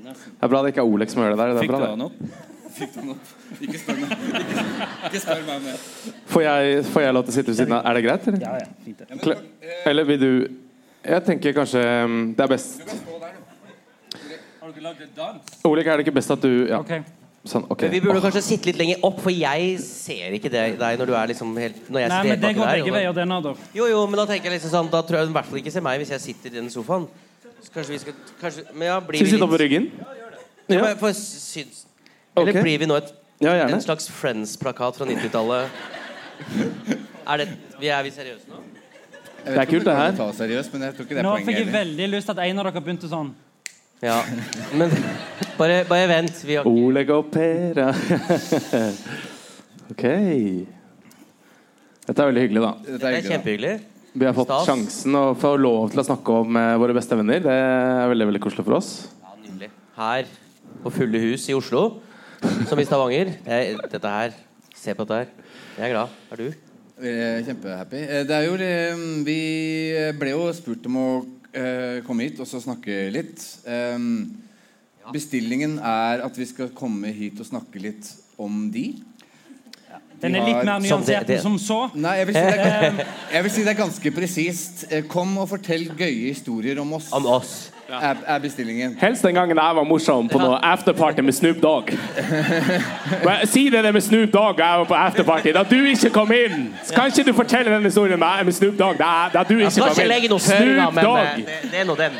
Det er bra det ikke er Olek som gjør det der. Det er Fikk bra, du det. han opp? Fikk du han opp? Ikke spør meg. Ikke, ikke spør meg mer. Får jeg, får jeg lov til å sitte ved siden av? Er det greit? Eller? Ja, ja, fint det. Eller vil du Jeg tenker kanskje um, det er best Har dere lagd en dans? Olek, er det ikke best at du Ja. Sånn, okay. Vi burde kanskje sitte litt lenger opp, for jeg ser ikke det, deg når du er liksom helt Når jeg Nei, men det går begge veier, det, Nader. Jo, jo, men da tenker jeg liksom sånn Da tror jeg hun i hvert fall ikke ser meg hvis jeg sitter i den sofaen. Så kanskje vi skal kanskje, Men ja, blir Skal vi sitte opp på ryggen? Ja, men for syns Eller okay. blir vi nå et, Ja, en slags Friends-plakat fra 90-tallet? Er, det, vi- er vi seriøse nå? Det er kult, det her. seriøst, men jeg tror ikke det er Nå poenget. fikk jeg veldig lyst til at en av dere begynte sånn. Ja. Men bare, bare vent. Vi har ikke Oleg og Per ja. Ok. Dette er veldig hyggelig, da. Dette Det er da. kjempehyggelig. Vi har fått Stas. sjansen å få lov til å snakke om eh, våre beste venner. Det er veldig veldig koselig for oss. Ja, nydelig. Her på fulle hus i Oslo, som i Stavanger. Jeg, dette her Se på dette her. Jeg er glad. Er du? Kjempehappy. Eh, Det er jo, eh, vi ble jo spurt om å eh, komme hit og så snakke litt. Bestillingen er at vi skal komme hit og snakke litt om de. Den er litt mer nyansert enn som så. Nei, jeg vil si det er, jeg vil si det er ganske presist. Eh, Kom og fortell gøye historier om oss. Om oss. Er, er bestillingen. Helst den gangen jeg var morsom på noe afterparty med Snoop Dogg. [LAUGHS] Si det med Snoop Dogg jeg var på afterparty da du ikke kom inn. Kan ikke du fortelle den historien med, med Snoop Dogg da, da du ikke kom ikke inn? legge noe føringer, Snoop men eh, Dogg. det, det er nå den.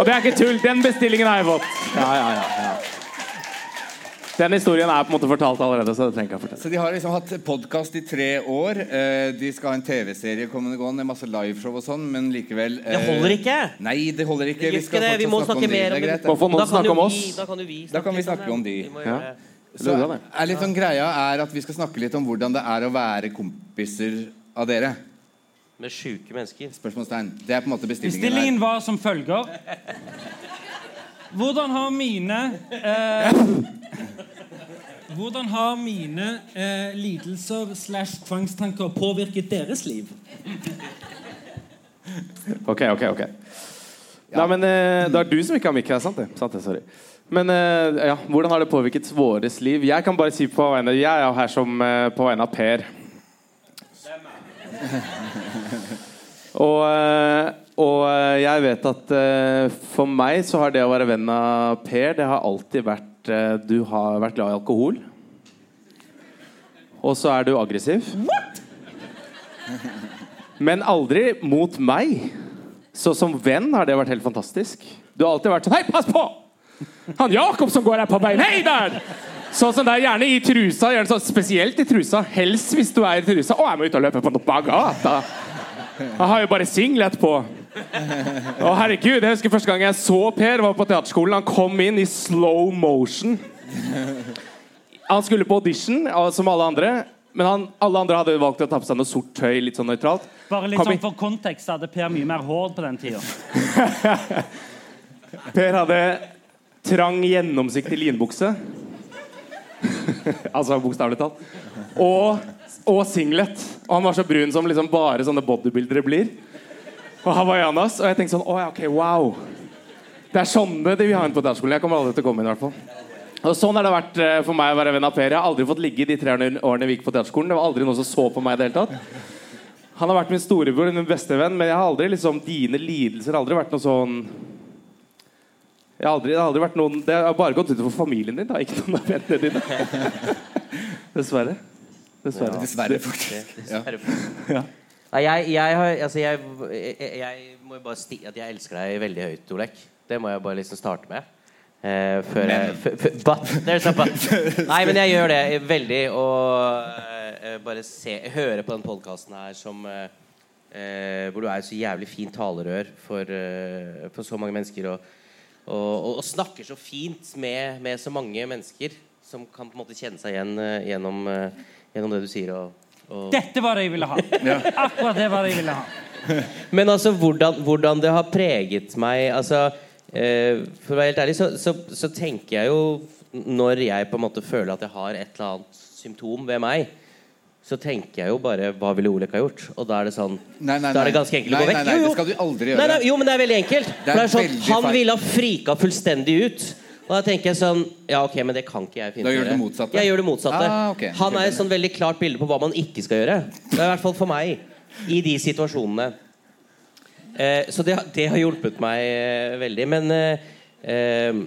Og det er ikke tull. Den bestillingen har jeg fått. Ja, ja, ja, ja. Den historien er på en måte fortalt allerede, så det trenger jeg å fortelle. Så De har liksom hatt podkast i tre år. Eh, De skal ha en TV-serie kommende gående. Masse liveshow og sånn, men likevel eh, Det holder ikke. Nei, det holder ikke. Det Vi skal ikke. Vi må fortsatt snakke de. mer om det. Da kan snakke om vi- Da kan vi Da kan vi snakke om de. Ja. Så er litt sånn greia er at vi skal snakke litt om hvordan det er å være kompiser av dere. Med sjuke mennesker. Spørsmålstegn. Det er på en måte bestillingen, Bestillingen var som følger. Hvordan har mine eh, [LAUGHS] Hvordan har mine eh, lidelser slash tvangstanker påvirket deres liv? Ok, ok, ok. Nei, men eh, Det er du som ikke har mikk her, sant det? Sant det, sorry. Men eh, ja, hvordan har det påvirket våres liv? Jeg kan bare si på vegne Jeg er her som eh, på vegne av Per. [LAUGHS] og, eh, og eh, jeg vet at eh, for meg så har det å være venn av Per, det har alltid vært eh, Du har vært glad i alkohol. Og så er du aggressiv. What? Men aldri mot meg. Så som venn har det vært helt fantastisk. Du har alltid vært sånn Hei, pass på! Han Jakob som går her på veien. Hei der! Sånn som det er gjerne i trusa. Gjerne sånn, spesielt i trusa. Helst hvis du er i trusa. Å, jeg må ut og løpe på noe på gata. Jeg har jo bare singlet på. Å, herregud, jeg husker Første gang jeg så Per, var på teaterskolen. Han kom inn i slow motion. Han skulle på audition, som alle andre. Men han, alle andre hadde valgt å ta på seg noe sort tøy. litt sånn nøytralt. Bare litt sånn. For kontekst hadde Per mye mer hår på den tida. [LAUGHS] Per hadde trang, gjennomsiktig linbukse. [LAUGHS] altså bokstavelig talt. Og, og singlet. Og han var så brun som liksom bare sånne bodybuildere blir. Og hawaiianas. Og jeg tenkte sånn Å ja, ok, wow. Det er sånne de vil ha inn på teaterskolen. Jeg kommer aldri til å komme inn, i hvert fall. Og Sånn har det vært eh, for meg å være venn av Per. Jeg har aldri fått ligge de tre årene vi gikk på teaterskolen. Det var aldri noen som så på meg i det hele tatt. Han har vært min storebror, min beste venn, men jeg har aldri liksom dine lidelser har aldri vært noe sånn jeg har aldri, det har aldri vært noen Det har bare gått utover familien din, da, ikke noen av vennene dine. [LAUGHS] Dessverre. Dessverre. Dessverre, faktisk. Ja. Jeg, jeg, har, altså jeg, jeg, må bare si at jeg elsker deg veldig høyt, Olek. Det må jeg bare liksom starte med. Eh, før jeg But! A but. Nei, men jeg gjør det veldig. Og eh, bare se, høre på den podkasten her som eh, eh, Hvor du er så jævlig fint talerør for, eh, for så mange mennesker. Og, og, og, snakker så fint med, med så mange mennesker som kan på en måte kjenne seg igjen eh, gjennom, eh, gjennom det du sier. Og Dette var det jeg ville ha. Akkurat det var det jeg ville ha. [LAUGHS] Men altså, hvordan, hvordan det har preget meg altså, eh, For å være helt ærlig, så, så, så tenker jeg jo Når jeg på en måte føler at jeg har et eller annet symptom ved meg, så tenker jeg jo bare Hva ville Olek ha gjort? Og da er det sånn Nei, nei, Da er det ganske enkelt å gå vekk. nei, nei, Jo, jo. det skal du aldri gjøre. Nei, nei, jo, men det er veldig enkelt. Det er For det er sånn, han ville ha frika fullstendig ut. Og da tenker jeg sånn Ja, ok, men det kan ikke jeg finne Da gjør du det motsatte? Jeg gjør det motsatte. Ah, okay. Han er et sånn veldig klart bilde på hva man ikke skal gjøre. Det er i hvert fall for meg. I de situasjonene. Eh, så det, det har hjulpet meg eh, veldig. Men eh, eh,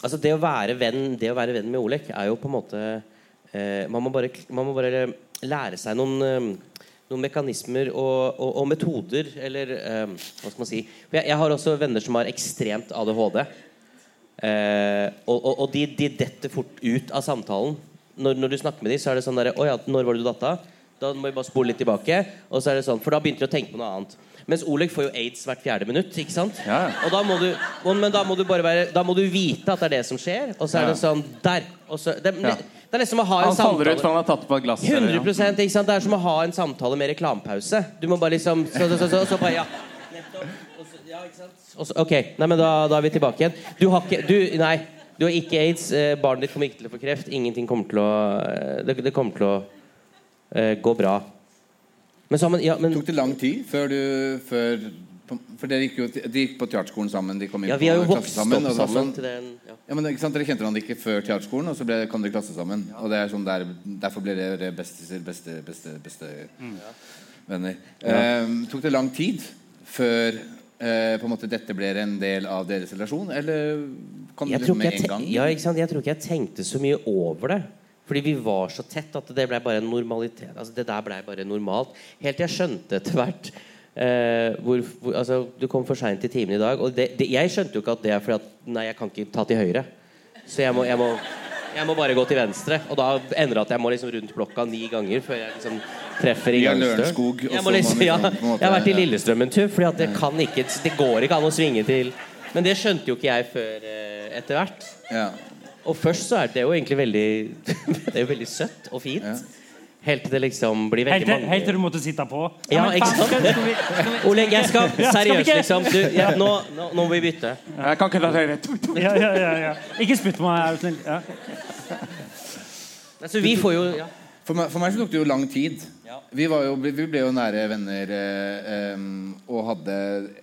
altså det å være venn Det å være venn med Olek er jo på en måte eh, man, må bare, man må bare lære seg noen eh, noen mekanismer og, og, og metoder, eller eh, hva skal man si jeg, jeg har også venner som har ekstremt ADHD. Eh, og og, og de, de detter fort ut av samtalen. Når, når du snakker med dem, så er det sånn derre Å ja, når var det du datt av? Da må vi bare spole litt tilbake. Og så er det sånn, For da begynte de å tenke på noe annet. Mens Oleg får jo aids hvert fjerde minutt. ikke sant? Og da må du, men da må du bare være Da må du vite at det er det som skjer. Og så er det sånn Der! Og så, det, Ja. det er liksom å ha en Han samtale ut han har tatt på et glass. eller- 100 ikke sant? Det er som å ha en samtale med reklamepause. Du må bare liksom Så, så, så, så, så bare, ja. Nettopp. Og så- ja, ikke sant? Og så, ok, nei, men da, da er vi tilbake igjen. Du har ikke du, Nei, du har ikke aids. Eh, barnet ditt kommer ikke til å få kreft. Ingenting kommer til å eh, Det, det kommer til å eh, gå bra. Men man ja, men, Tok det lang tid før du før, For dere gikk jo de gikk på teaterskolen sammen. De kom inn Ja, vi har jo vokst klasse opp sammen sånn- den, ja. Ja, men ikke sant, Dere kjente hverandre ikke før teaterskolen, og så ble, kom dere i klasse sammen. Og det er sånn der, Derfor ble dere beste, beste, beste, beste Mm. venner. Ja. Ehm, tok det lang tid før eh, på en måte dette ble en del av deres relasjon, eller kom det liksom med en gang? ja, ikke sant? jeg tror ikke jeg tenkte så mye over det. Fordi vi var så tett at det ble bare en normalitet. Altså, det der ble bare normalt. Helt til jeg skjønte etter hvert eh, hvor, hvor, altså, Du kom for seint til timen i dag. Og det, det, jeg skjønte jo ikke at det er fordi at Nei, jeg kan ikke ta til høyre. Så jeg må, jeg må, jeg må bare gå til venstre. Og da ender det at jeg må liksom rundt blokka ni ganger før jeg liksom treffer i. Lørenskog, Jeg, liksom, ja, jeg har vært i ja. Lillestrøm en tur, Fordi det, det går ikke an å svinge til Men det skjønte jo ikke jeg før eh, etter hvert. Og først så er det jo egentlig veldig [LAUGHS] Det er jo veldig søtt og fint. Helt til det liksom blir Helt veldig mange helt til du måtte sitte på. Ja, ikke sant? Oleg, jeg skal Ja, seriøst, liksom. Du, ja, nå, nå, nå må vi bytte. Jeg kan ikke la Ja, ja, ja, ja. Ikke spytt på meg, er du snill. Ja. Altså, vi får jo ja. For meg, for meg så tok det jo lang tid. Vi, var jo, vi ble jo nære venner eh, og hadde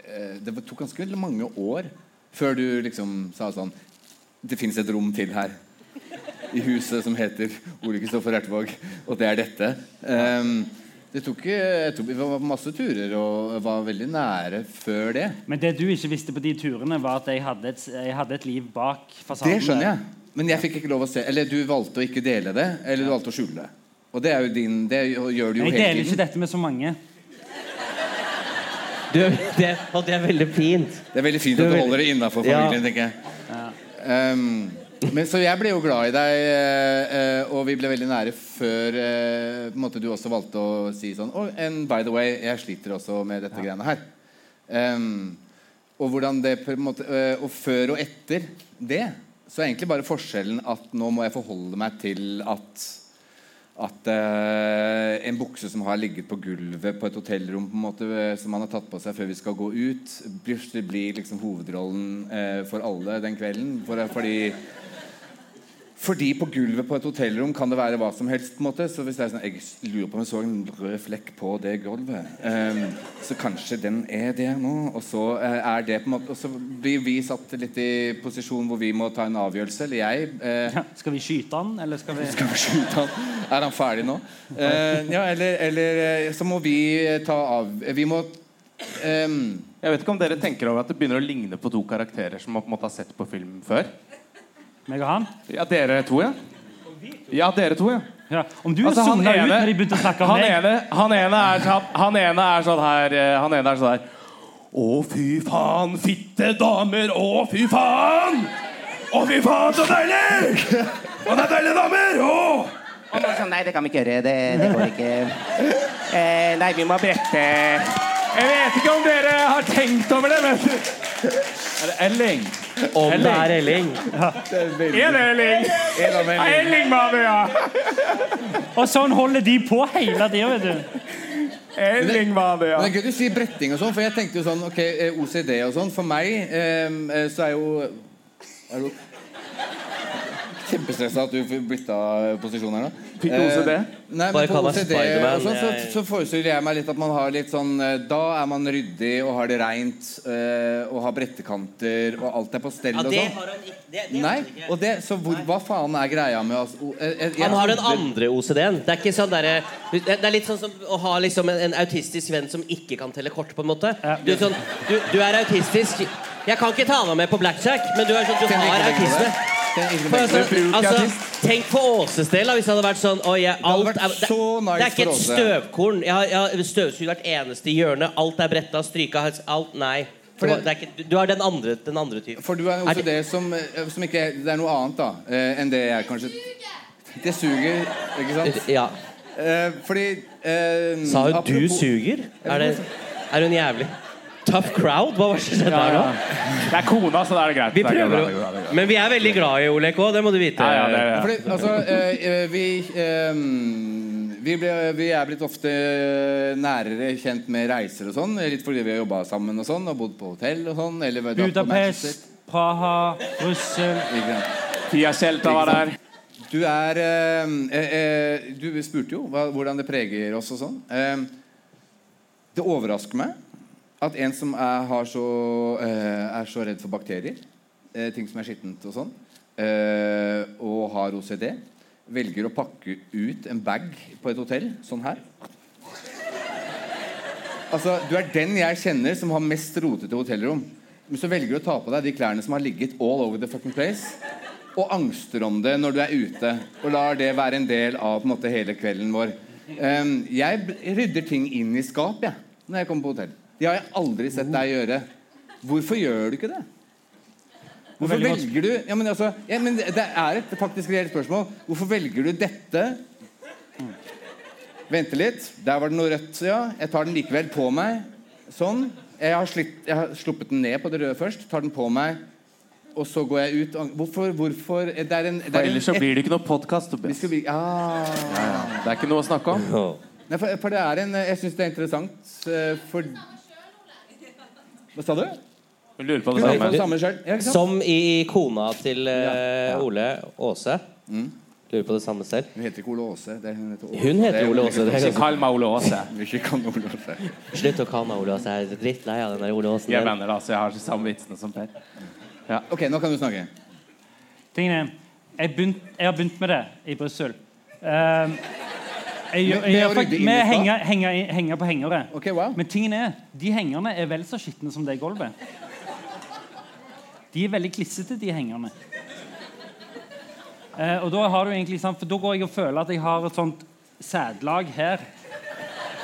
eh, Det tok ganske mange år før du liksom sa sånn Det fins et rom til her. I huset som heter Ole Kristoffer Ertevåg, og det er dette. Em, det tok jeg tror Vi var på masse turer og var veldig nære før det. Men det du ikke visste på de turene, var at jeg hadde et, jeg hadde et liv bak fasaden. Det skjønner jeg. Men jeg fikk ikke lov å se Eller du valgte å ikke dele det, eller du valgte å skjule det. Og det er jo din Det gjør du jo Jeg deler ikke dette med så mange. Du, det, og det er veldig fint. Det er veldig fint Du at du veldig- holder det innafor Ja. familien, tenker jeg. Um, men Så jeg ble jo glad i deg, eh, eh, og vi ble veldig nære før eh, på en måte du også valgte å si sånn oh, And by the way, jeg sliter også med dette greiene her. Um, og hvordan det på en måte Og før og etter det så er egentlig bare forskjellen at nå må jeg forholde meg til at at eh, en bukse som har ligget på gulvet på et hotellrom på en måte, eh, som man har tatt på seg før vi skal gå ut, plutselig blir liksom hovedrollen eh, for alle den kvelden. For, fordi fordi på gulvet på et hotellrom kan det være hva som helst. på en måte Så hvis det er sånn, jeg lurer på om jeg så en rød flekk på det gulvet, Um, så kanskje den er det nå. Og så uh, er det på en måte Og så blir vi satt litt i posisjon hvor vi må ta en avgjørelse. Eller jeg. Eh, Skal vi skyte han, eller skal vi skal vi skyte han? Er han ferdig nå? Uh, ja, eller, eller så må vi ta av Vi må um, Jeg vet ikke om dere tenker over at det begynner å ligne på to karakterer som man på en måte har sett på film før. Meg og han? Ja, dere to, ja. Ja, dere to, ja. Ja, om du Altså, sona ut ene- når de begynte å snakke om han meg ene, han, ene er sånn, han ene er sånn her eh, Han ene er sånn her Å, fy faen, fitte damer! Å, fy faen! Å, fy faen, så deilig! Å, det er deilige damer! Å! Og sånn, nei, det kan vi ikke gjøre. Det, det går ikke. Eh, nei, vi må brette Jeg vet ikke om dere har tenkt over det, men Er det Elling? Om det er Elling. Er det Elling? Ja, Elling var det, ja! Og sånn holder de på hele tida, vet du. Elling var det, Men det er gøy du sier bretting og sånn, for jeg tenkte jo sånn ok, eh, OCD og sånn. For meg ehm, eh, så er jo er du Kjempestressa at du bytta posisjon her nå. OCD? Eh, Nei, Bare kall meg Spiderman, og sånn, så, så forestiller jeg meg litt at man har litt sånn eh, Da er man ryddig og har det reint eh, og har brettekanter og alt er på stell Ja, og det sånn. har han ikke. Det, det Nei, og det, så hvor, hva faen er greia med oss? O- eh, eh, jeg Han har den andre OCD-en. Det er ikke sånn derre- det er litt sånn som å ha liksom en, en autistisk venn som ikke kan telle kort. på en måte Du, sånn, du, du er autistisk. Jeg kan ikke ta deg med på blackjack, men du er sånn, du har autisme. Altså, tenk på Åses del, hvis det hadde vært sånn oh, yeah, alt, Det hadde det, så nice det er ikke et støvkorn. Jeg har, jeg har støvsugd hvert eneste hjørne. Alt er bretta, stryka alt, Nei. Det det- er ikke, du har den andre, den andre typen. For du er også Er det- det som, eh, som ikke er, Det er noe annet da eh, enn det jeg kanskje Det suger, ikke sant? Ja. Eh, fordi eh, Sa hun 'du suger'? Er, det, er hun jævlig? Tough crowd? Hva var det som skjedde Ja, der nå? Det er kona, så da er det greit. Vi Det er prøver det er greit, det er. Men vi er veldig glad i Olek òg, det må du vite. Ja, ja, det er- ja. Fordi, altså, eh, eh, vi, eh, vi, ble, vi er blitt ofte nærere kjent med reiser og sånn. Litt fordi vi har jobba sammen og sånn, og bodd på hotell og sånn. Eller Manchester. Budapest, Praha, Brussel Ikke sant? Pia Tjelta var der. Du er eh, eh, eh, Du spurte jo hva, hvordan det preger oss og sånn. Eh, det overrasker meg at en som er, så, eh, er så redd for bakterier, eh, ting som er skittent og sånn, eh, og har OCD, velger å pakke ut en bag på et hotell sånn her. Altså, Du er den jeg kjenner som har mest rotete hotellrom. Men så velger du å ta på deg de klærne som har ligget all over the fucking place. Og angster om det når du er ute. Og lar det være en del av på en måte, hele kvelden vår. Um, jeg rydder ting inn i skap jeg, når jeg kommer på hotell. Det har jeg aldri sett deg gjøre. Hvorfor gjør du ikke det? Hvorfor Veldig godt. velger du ja, men altså, ja, men det er et faktisk reelt spørsmål. Hvorfor velger du dette Vente litt. Der var det noe rødt. ja Jeg tar den likevel på meg. Sånn. Jeg har, slitt, jeg har sluppet den ned på det røde først. Tar den på meg. Og så går jeg ut. Hvorfor? hvorfor det er en, det er en, ellers så blir det ikke noe podkast. Bli, ah. Det er ikke noe å snakke om. Nei, for, for det er en Jeg syns det er interessant eh, for Hva sa du? Hun lurer på det samme. på det samme. selv, ja. Som i kona til eh, Ole Åse. Lurer på det samme selv. Hun heter ikke Ole Åse. Hun heter. Hun er Ole Åse. Er Ikke kall meg Ole Åse. [LAUGHS] Ikke kall Ole Åse. Slutt å kalle meg Ole Åse. Jeg er drittlei av den der Ole Åsen. Jeg mener det, altså. Jeg har de samme vitsene som Per. Ok, nå kan du snakke. Tingen er, jeg, begynt, jeg har begynt med det i Brussel. Um, jeg, gjør- Med- med jeg, å gjør rydde fakt- inn i med stad? henger, henger, henger på hengere. Okay, wow. Men tingen er, de hengerne er vel så skitne som det gulvet. De er veldig klissete, de hengerne. Eh, og da har du egentlig sant, For da går jeg og føler at jeg har et sånt sædlag her.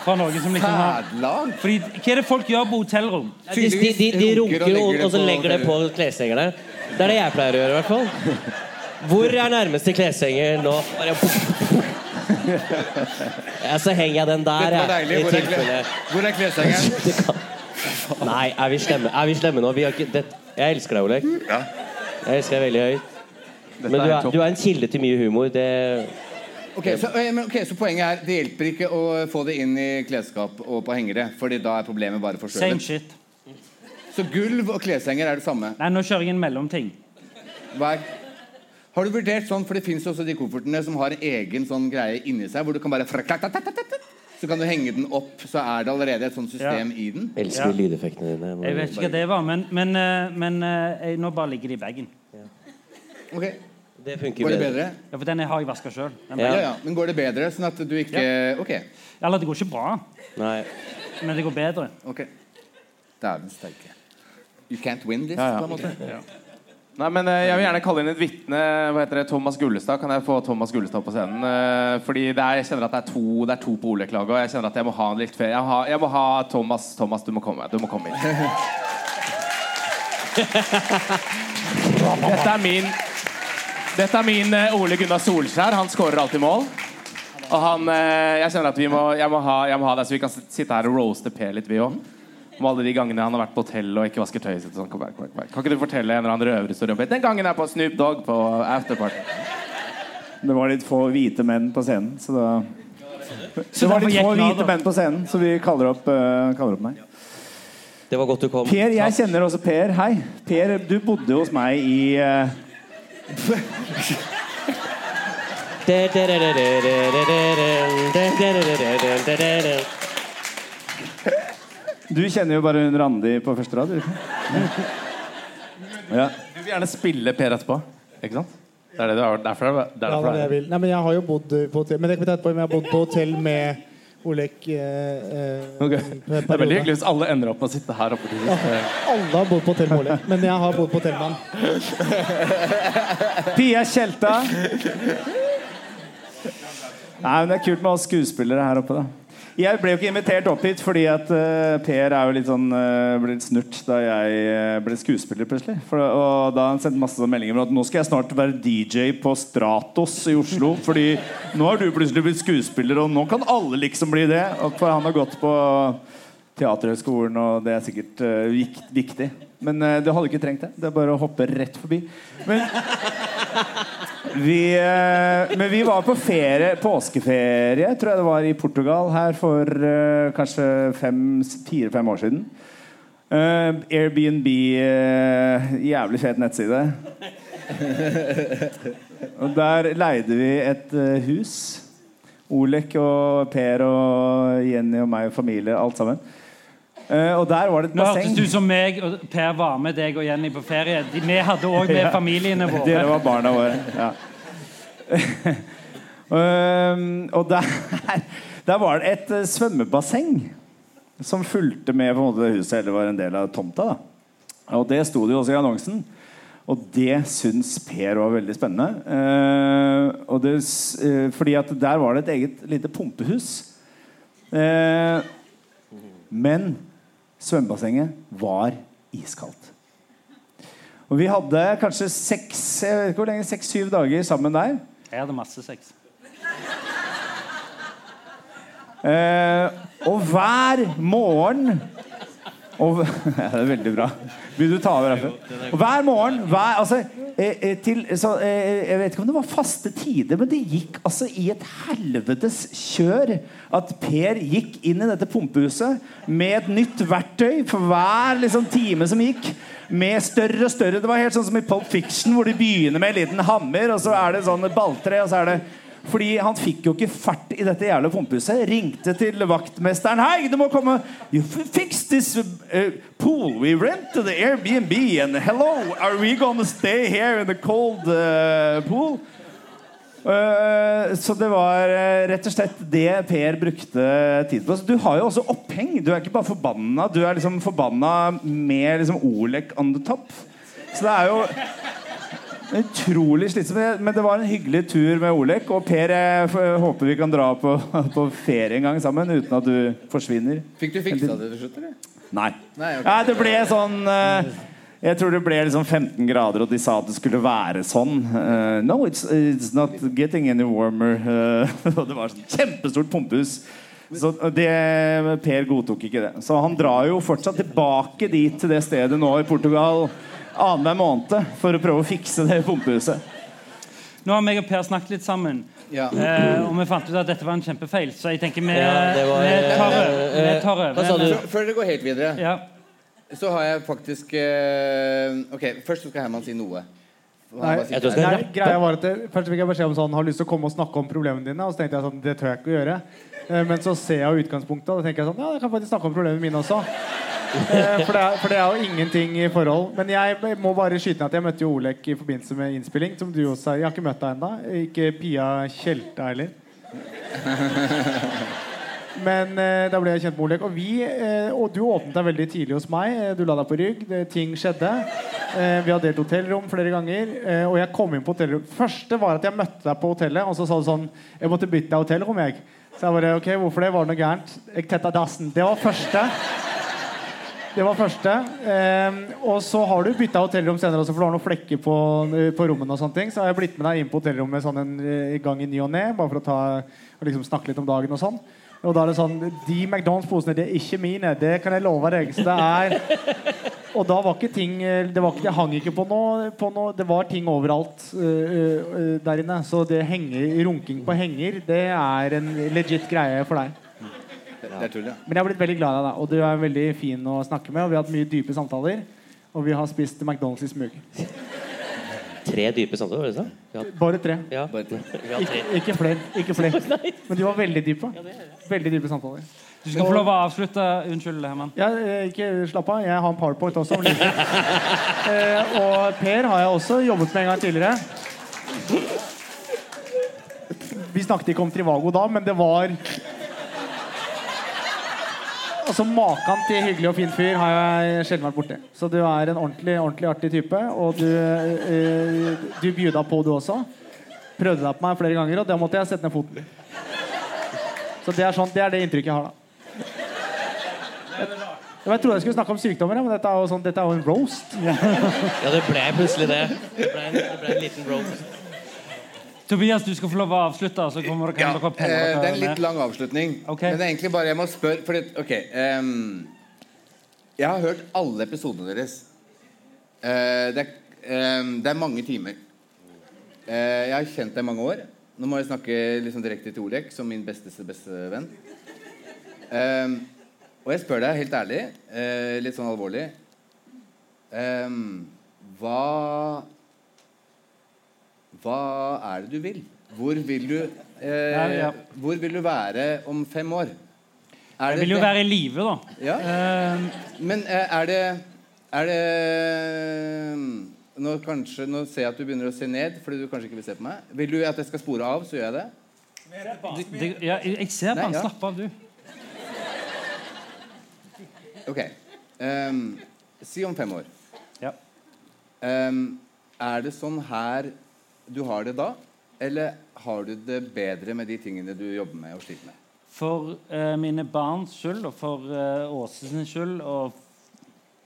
Fra noen som liksom har Sædlag? Fordi, Hva er det folk gjør på hotellrom? De, de, de, de runker og, og så legger det på kleshengerne. Det er det jeg pleier å gjøre, i hvert fall. Hvor er nærmeste kleshenger nå? Ja, så henger jeg den der, Dette var jeg. deilig. I Hvor er, tilfelle hvor er kleshengeren? [LAUGHS] Nei, er vi slemme, er vi slemme nå? Vi har ikke, det, jeg elsker deg, Olek. Jeg elsker deg veldig høyt. Men du er, du er en kilde til mye humor. Det Ok, så, eh, men, ok, så poenget er det hjelper ikke å få det inn i klesskap og på hengere, Fordi da er problemet bare Same forskjøvet. shit. Så gulv og kleshenger er det samme. Nei, nå kjører jeg en mellomting. Hva er har du vurdert sånn, for det fins også de koffertene som har en egen sånn greie inni seg, hvor du kan bare Så kan du henge den opp, så er det allerede et sånt system i den. elsker Ja. lydeffektene dine. Jeg vet ikke hva det var, men, men, eh, men eh, jeg, nå bare ligger det i bagen. Ok, Det funker Går det bedre. bedre? Ja, for den har jeg vaska sjøl. Ja. ja, Men går det bedre, sånn at du ikke Ok. Eller det går ikke bra, Nei. men det går bedre. ok Dæven steike. You can't win this, Ja, ja. på en måte. Nei, men eh, Jeg vil gjerne kalle inn et vitne. Hva heter det? Thomas Gullestad. Kan jeg få Thomas Gullestad på scenen? Eh, Fordi det er, Jeg kjenner at det er to, det er to på Olek-laget, og jeg kjenner at jeg må ha en litt ferie. Jeg, jeg må ha Thomas. Thomas, du må komme. Du må komme inn. [LAUGHS] Dette er min Dette er min eh, Ole Gunnar Solskjær. Han skårer alltid mål. Og han, jeg kjenner at vi må, jeg, må ha, jeg må ha deg, så vi kan sitte her og roaste Per litt, vi òg. Om alle de gangene han har vært på hotell og ikke vasker tøyet sitt. Sånn. Kom, kom, kom. Kan ikke du fortelle en eller annen røverhistorie om Den gangen jeg er på Snoop Dogg på afterparty. Det var litt få hvite menn på scenen, så da Det var litt få hvite menn på scenen, så vi kaller opp, uh, kaller opp meg. Det var godt du kom. Per, jeg kjenner også Per. Hei. Per, du bodde hos meg i eh, Du kjenner jo bare hun Randi på første rad. du? Ja. Du vil gjerne spille Per etterpå, ikke sant? Det er det du har, derfor, det er Ja, det er jeg vil. Nei, men jeg har jo bodd på hotell Men det kan vi ta etterpå. Men jeg har bodd på hotell med Olek eh, okay. Det er veldig hyggelig hvis alle ender opp med å sitte her oppe. til sist. Alle har bodd på hotell med Olek, men jeg har bodd på hotell med han. Pia Tjelta. Nei, men Det er kult med oss skuespillere her oppe. da Jeg ble jo ikke invitert opp hit fordi at uh, Per er jo litt sånn uh, ble litt snurt da jeg uh, ble skuespiller plutselig. For, og da har han sendt masse meldinger om at nå skal jeg snart være DJ på Stratos i Oslo. Fordi nå har du plutselig blitt skuespiller, og nå kan alle liksom bli det. Og for han har gått på Teaterhøgskolen, og det er sikkert vik- viktig. Men du hadde ikke trengt det. Det er bare å hoppe rett forbi. Men vi, eh, men vi var på ferie, påskeferie, tror jeg det var, i Portugal her for eh, kanskje fire-fem år siden. Eh, Airbnb, jævlig fet nettside. og der leide vi et hus. Olek og Per og Jenny og meg og familie, alt sammen. Eh, og der var det et Nå hørtes du som meg og Per var med deg og Jenny på ferie. De, vi hadde òg med [LAUGHS] Ja. familiene våre. Dere var barna våre. Ja. uh, [LAUGHS] og der, [LAUGHS] der var det et uh, svømmebasseng som fulgte med på en måte huset, eller var en del av tomta. Da. Og det sto det jo også i annonsen. Og det syns Per var veldig spennende. Eh, og det, fordi at der var det et eget lite pumpehus. Eh, men svømmebassenget var iskaldt. Og vi hadde kanskje seks hvor lenge, seks-syv dager sammen der. Jeg hadde masse sex. Eh, og hver morgen og, [LAUGHS] ja, Det er veldig bra. Vil du ta over herfra? Og hver morgen hver, altså, eh, eh, til, så, eh, Jeg vet ikke om det var faste tider, men det gikk altså i et helvetes kjør at Per gikk inn i dette pumpehuset med et nytt verktøy for hver liksom, time som gikk. Med større og større. Det var helt sånn som i Pulp Fiction, hvor de begynner med en liten hammer, og så er det sånn balltre, og så er det fordi han fikk jo ikke fart i dette jævla pumpehuset. Ringte til vaktmesteren. Hei, du må komme! You fix this uh, pool. We rented the Airbnb. And hello, are we gonna stay here in the cold uh, pool? Uh, så det var rett og slett det Per brukte tid på. Så du har jo også oppheng. Du er ikke bare forbanna, du er liksom forbanna med liksom Olek on the top. Så det er jo Utrolig slitsomt. Men det var en hyggelig tur med Olek. Og Per, jeg håper vi kan dra på, [LAUGHS] på ferie en gang sammen uten at du forsvinner. Fikk du fiksa det til slutt, eller? Nei. Nei, okay. ja, det ble sånn eh, Jeg tror det ble liksom 15 grader, og de sa at det skulle være sånn. Eh, no, it's, it's not getting any warmer. Eh, [LAUGHS] og det var sånn kjempestort pumpehus. Så det, Per godtok ikke det. Så han drar jo fortsatt tilbake dit til det stedet nå i Portugal annenhver måned for å prøve å fikse det pumpehuset. Nå har meg og Per snakket litt sammen, Ja. eh, og vi fant ut at dette var en kjempefeil. Så jeg tenker vi, Ja, var- vi tar over. eh, Vi tar over. Før, dere går helt videre, Ja. så har jeg faktisk eh, Ok, først skal Herman si noe. Nei, Jeg jeg nei, greia var at det, Først fikk jeg beskjed om sånn Har lyst til å komme og snakke om problemene dine. Og så tenkte jeg sånn Det tør jeg ikke å gjøre. Eh, Men så ser jeg utgangspunktet, og da tenker jeg sånn Ja, jeg kan faktisk snakke om problemene mine også. Eh, For det, er, for det er jo ingenting i forhold. Men jeg må bare skyte ned at jeg møtte jo Olek i forbindelse med innspilling. Som du også. Jeg har ikke møtt deg ennå. Ikke Pia Tjelta heller. Men eh, da ble jeg kjent med Olek. Og, vi, eh, og du åpnet deg veldig tidlig hos meg. Eh, Du la deg på rygg. Det, ting skjedde. Eh, vi har delt hotellrom flere ganger. Eh, og jeg kom inn på hotellrom. Første var at jeg møtte deg på hotellet, og så sa du sånn Jeg måtte bytte deg hotellrom, jeg. Så jeg bare OK, hvorfor det? Var det noe gærent? Jeg tetta dassen. Det var første. Det var første. Eh, og så har du bytta hotellrom senere også, for du har noen flekker på, på rommene. og sånne ting Så har jeg blitt med deg inn på hotellrommet sånn en gang i ny og ne, bare for å ta, liksom snakke litt om dagen og sånn. Og da er det sånn De McDonald's-posene, det er ikke mine. Det kan jeg love deg. Så det er Og da var ikke ting Det, var ikke, det hang ikke på noe, på noe Det var ting overalt uh, uh, der inne. Så det henger, runking på henger, det er en legit greie for deg. Det er tull, ja. Men jeg har blitt veldig glad i deg, og du er veldig fin å snakke med. Og vi har hatt mye dype samtaler. Og vi har spist McDonald's i smug. tre dype samtaler, var det? Vi Bare tre. Ja. [LAUGHS] Vi har Ikke, tre. ikke flere. Ikke flere. [LAUGHS] Men de var veldig dype. Veldig dype samtaler. Du skal få lov å avslutte. Unnskyld, Herman. Ja, eh, ikke slapp av. Jeg har en powerpoint også. [LAUGHS] eh, og Per har jeg også jobbet med en gang tidligere. Vi snakket ikke om Trivago da, men det var Altså Maken til hyggelig og fin fyr har jeg sjelden vært borti. Så du er en ordentlig, ordentlig artig type. Og du, eh, du bjuda på, du også. Prøvde deg på meg flere ganger, og da måtte jeg sette ned foten. Så det er, sånn, det, er det inntrykket jeg har, da. Jeg, Jeg trodde jeg skulle snakke om sykdommer, men dette er jo, sånn, dette er jo en roast. Ja, det ble plutselig det. Det ble det ble en liten roast. Tobias, du skal få lov å avslutte, så kommer dere, Ja, dere eh, det er en litt lang avslutning. Men det er egentlig bare jeg må spørre fordi, Ok. Um, jeg har hørt alle episodene deres. Uh, det, er, um, det er mange timer. Uh, jeg har kjent deg i mange år. Nå må jeg snakke liksom direkte til Olek, som min besteste beste venn. Um, og jeg spør deg helt ærlig, uh, litt sånn alvorlig Hva Hva er det du vil? Hvor vil du eh, Ja, ja. Hvor vil du være om fem år? Er Jeg vil jo det- være i live, da. Ja. Men eh, er det Er det nå, kanskje, nå ser jeg at du begynner å se ned fordi du kanskje ikke vil se på meg. Vil du at jeg skal spore av, så gjør jeg det. Det, ja, jeg ser på han. ja. Slapp av, du. Ok. Um, si om fem år. Ja. Um, er det sånn her du har det da? Eller har du det bedre med de tingene du jobber med og sliter med? For uh, mine barns skyld og for uh, Åse sin skyld og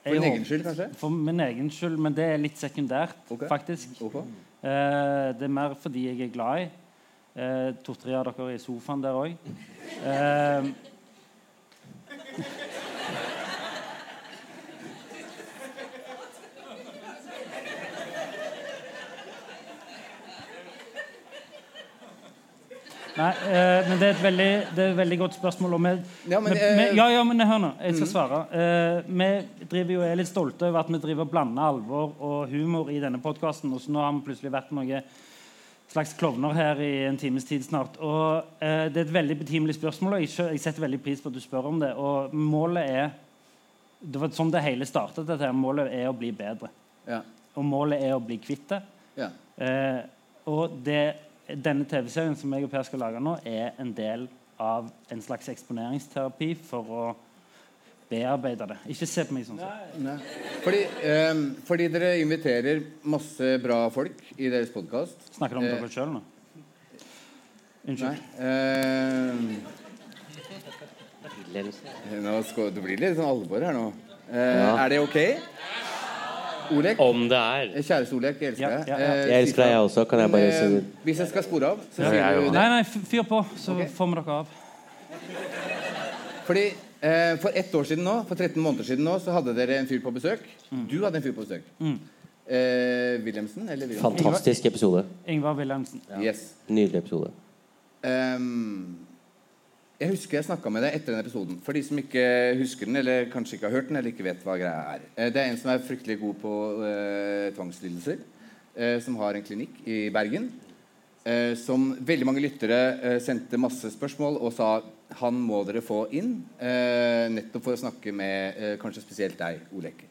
For din egen skyld, kanskje? For min egen skyld, men det er litt sekundært, faktisk. Eh, det er mer fordi jeg er glad i. Uh, To-tre av dere er i sofaen der òg. Nei, eh, men det er et veldig, det er et veldig godt spørsmål. Og vi, Ja, men, vi, vi, ja, ja, men hør nå. Jeg skal Mhm. svare. Eh, vi driver jo er litt stolte over at vi driver blander alvor og humor i denne podkasten. Og så nå har vi plutselig vært noen slags klovner her i en times tid snart. Og eh, Det er et veldig betimelig spørsmål, og jeg, jeg setter veldig pris på at du spør om det. Og målet er Det var sånn det hele startet. Dette her. Målet er å bli bedre. Ja. Og målet er å bli kvitt det. Ja. Eh, og det, denne TV-serien som jeg og Per skal lage nå, er en del av en slags eksponeringsterapi for å bearbeide det. Ikke se på meg sånn. Nei. Fordi, um, fordi dere inviterer masse bra folk i deres podkast. Snakker du om dere sjøl nå? Unnskyld. Nei. Um, nå skal, det blir litt sånn alvor her nå. Uh, Ja. Er det ok? Olek? Om det er. Kjæreste Olek, jeg elsker Ja, deg. ja, ja. Eh, Jeg elsker deg, jeg også. Kan jeg bare si- eh, Hvis jeg skal spore av, så sier jeg du det. Nei, nei, fyr på, så får vi dere av. Fordi eh, For ett år siden nå, for 13 måneder siden nå, så hadde dere en fyr på besøk. Mm. Du hadde en fyr på besøk. Eh, Wilhelmsen? Eller Wilhelmsen? Fantastisk episode. Ingvar Wilhelmsen. Yes. Nydelig episode. Ehm, jeg husker jeg snakka med deg etter den episoden. For de som ikke husker den, eller kanskje ikke har hørt den, eller ikke vet hva greia er. Eh, det er en som er fryktelig god på eh, tvangslidelser. eh, som har en klinikk i Bergen. Eh, som veldig mange lyttere eh, sendte masse spørsmål og sa han må dere få inn. Eh, nettopp for å snakke med kanskje spesielt deg, Olek.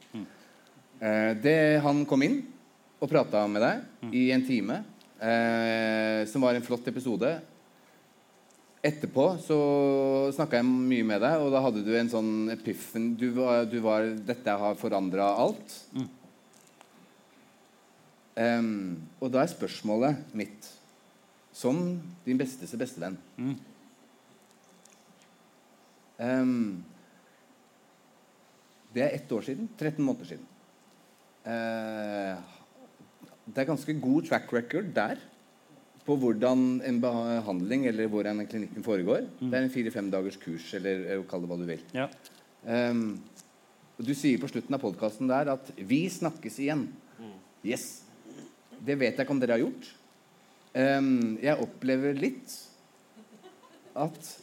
Eh, det, han kom inn og prata med deg i en time, som var en flott episode. Etterpå så snakka jeg mye med deg, og da hadde du en sånn epiffen Du var, du var 'Dette har forandra alt'. Em, og da er spørsmålet mitt, som din besteste bestevenn Em, Det er ett år siden. 13 måneder siden. Uh, det er ganske god track record der på hvordan en behandling eller hvordan en klinikken foregår. Det er en fire-fem dagers kurs, eller eh, kall det hva du vil. Ja. Um, og du sier på slutten av podkasten der at 'vi snakkes igjen'. Yes. Det vet jeg ikke om dere har gjort. Um, jeg opplever litt at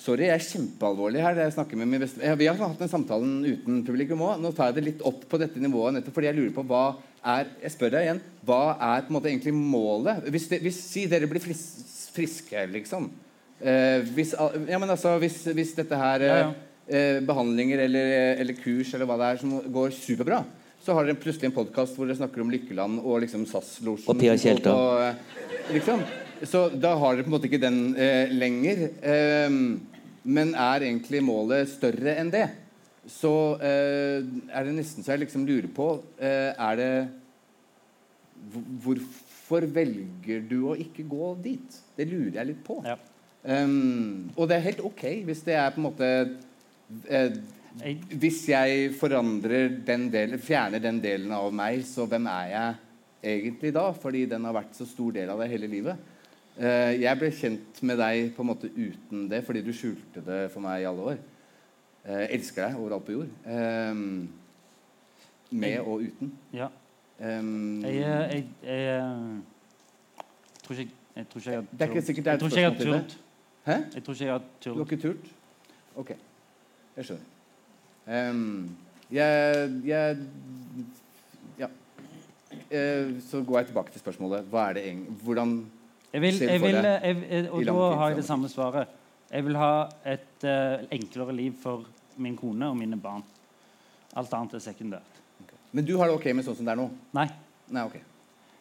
Sorry, jeg er kjempealvorlig her. Jeg snakker med min beste... Vi har hatt den samtalen uten publikum òg. Nå tar jeg det litt opp på dette nivået nettopp fordi jeg lurer på hva er Jeg spør deg igjen. Hva er på en måte egentlig målet? Hvis, de, hvis Si dere blir fris, friske, liksom. Eh, hvis, ja, men altså, hvis, hvis dette her eh, Ja, ja. Eh, behandlinger eller, eller kurs eller hva det er som går superbra, så har dere plutselig en podkast hvor dere snakker om Lykkeland og liksom SAS-losjen. Og Pia Tjelta. og, eh, Liksom. Så da har dere på en måte ikke den eh, lenger. Ehm, men er egentlig målet større enn det? Så eh, er det nesten så jeg liksom lurer på eh, Er det Hvorfor velger du å ikke gå dit? Det lurer jeg litt på. Ehm, og det er helt ok hvis det er på en måte eh, Hvis jeg forandrer den delen, fjerner den delen av meg, så hvem er jeg egentlig da? Fordi den har vært så stor del av deg hele livet. Eh, jeg ble kjent med deg på en måte uten det, fordi du skjulte det for meg i alle år. Eh, elsker deg overalt på jord. Ehm, med og uten. Ja. Ehm, Jeg, eh, jeg, jeg, eh, tror ikke jeg tror ikke jeg har er Jeg tror ikke jeg har turt. Hæ? Jeg tror ikke jeg har Du har turt. ikke turt? Ok. Jeg skjønner. Um, jeg, jeg Ja. Uh, så går jeg tilbake til spørsmålet. Hva er det egentlig Hvordan Jeg vil, ser du for vil, deg jeg, jeg, og da har jeg det samme svaret. Jeg vil ha et uh, enklere liv for min kone og mine barn. Alt annet er sekundært. Men du har det ok med sånn som det er nå? Nei. Nei, okay.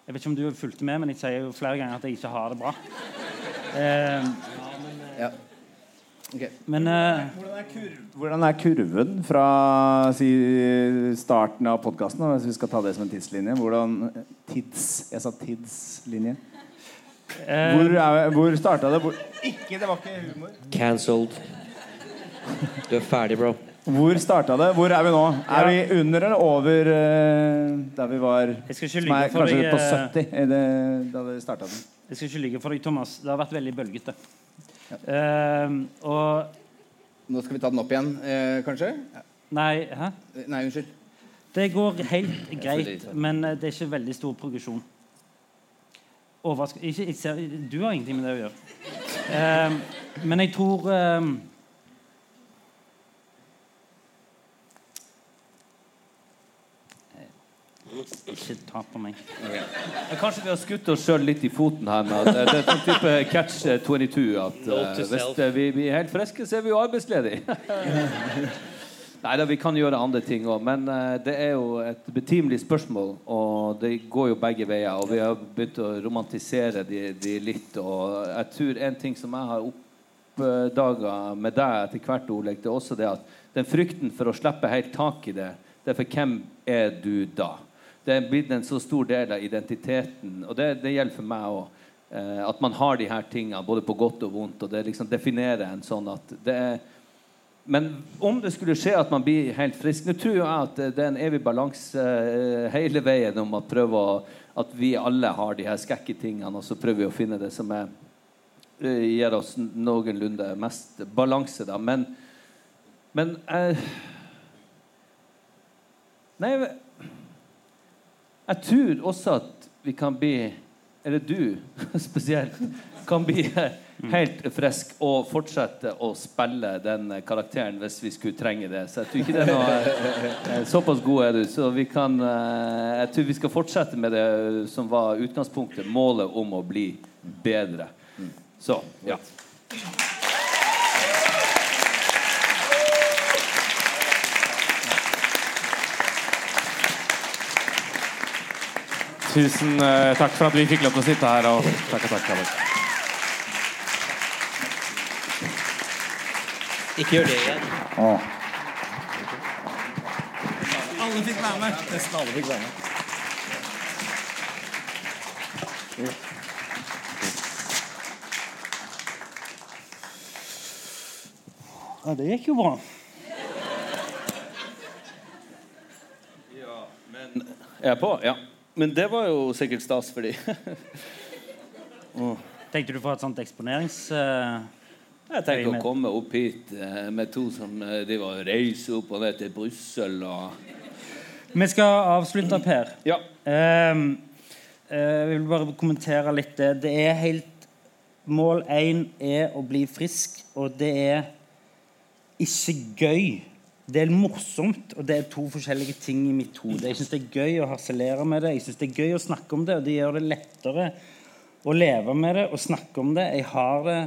Jeg vet ikke om du fulgte med, men jeg sier jo flere ganger at jeg ikke har det bra. uh, Ja. Okay. men eh, Hvordan er kurven fra si, starten av podkasten, hvis vi skal ta det som en tidslinje? Hvordan Tids Jeg sa tidslinje. Eh, Hvor, er, hvor starta det? Hvor, ikke, det var ikke humor. Cancelled. Du er ferdig, bro. Hvor starta det? Hvor er vi nå? Er vi under eller over uh, der vi var? Jeg skal ikke lyve for kanskje deg, på eh, 70 er det, da vi starta den. Jeg skal ikke lyve for deg, Thomas. Det har vært veldig bølgete. Eh, og Nå skal vi ta den opp igjen, uh, kanskje? Nei, hæ? Nei, unnskyld. Det går helt greit, men eh, det er ikke veldig stor progresjon. Overrask... Ikke, jeg ser, du har ingenting med det å gjøre. Eh, men jeg tror eh, Ikke ta på meg. Okay. Kanskje vi har skutt oss sjøl litt i foten her. Med at det, er en type catch 22 at Note eh, hvis eh, vi, vi er helt friske, så er vi jo arbeidsledige. [LAUGHS] Nei da, vi kan gjøre andre ting òg. Men uh, det er jo et betimelig spørsmål, og det går jo begge veier. Og vi har begynt å romantisere de, de litt. Og jeg tror en ting som jeg har oppdaga med deg etter hvert, Oleg, det er også det at den frykten for å slippe helt tak i det, det er for hvem er du da? Det er blitt en så stor del av identiteten, og det, det gjelder for meg òg. Eh, at man har de her tingene både på godt og vondt, og det liksom definerer en sånn at det er men om det skulle skje at man blir helt frisk Nå tror jeg at det det er en evig balanse eh, hele veien om å prøve å At vi alle har de her skekketingene, og så prøver vi å finne det som er, eh, gir oss noenlunde mest balanse, da. Men, men eh, Nei, jeg, jeg tror også at vi kan bli Eller du [LAUGHS] spesielt kan bli eh, helt frisk og fortsette å spille den karakteren hvis vi skulle trenge det. Så jeg tror ikke det er noe [LAUGHS] eh, Såpass god er du. Så vi kan eh, Jeg tror vi skal fortsette med det som var utgangspunktet. Målet om å bli bedre. Så, ja. Tusen eh, takk for at vi fikk lov til å sitte her. Og takk og takk. Ikke gjør det igjen. Alle fikk være med. Nesten alle fikk være med. Ja, det gikk jo bra. Er jeg på? Ja. Men det var jo sikkert stas for de. [LAUGHS] Tenkte du på et sånt eksponerings... eh, Jeg tenker å komme opp hit eh, med to som de driver og reiser opp og ned til Brussel og Vi skal avslutte, Per. Ja. Ehm, uh, jeg vil bare kommentere litt det. Det er helt mål én er å bli frisk, og det er ikke gøy. Det er morsomt, og det er to forskjellige ting i mitt hode. Jeg syns det er gøy å harselere med det, jeg synes det er gøy å snakke om det, og det gjør det lettere å leve med det og snakke om det. Jeg har det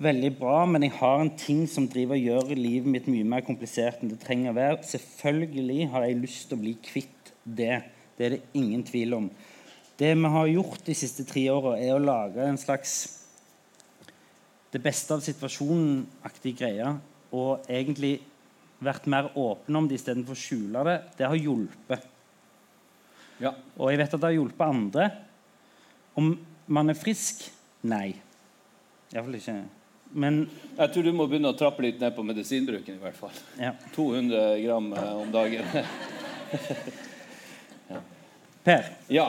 veldig bra, men jeg har en ting som driver og gjør livet mitt mye mer komplisert enn det trenger å være. Selvfølgelig har jeg lyst til å bli kvitt det. Det er det ingen tvil om. Det vi har gjort de siste tre åra, er å lage en slags det beste av situasjonen-aktig greie. Og egentlig vært mer åpne om det istedenfor å skjule det. Det har hjulpet. Og jeg vet at det har hjulpet andre. Om man er frisk? Nei. Iallfall ikke. Men Jeg tror du må begynne å trappe litt ned på medisinbruken. i hvert fall. Ja. 200 gram eh, om dagen. [LAUGHS] Per, ja.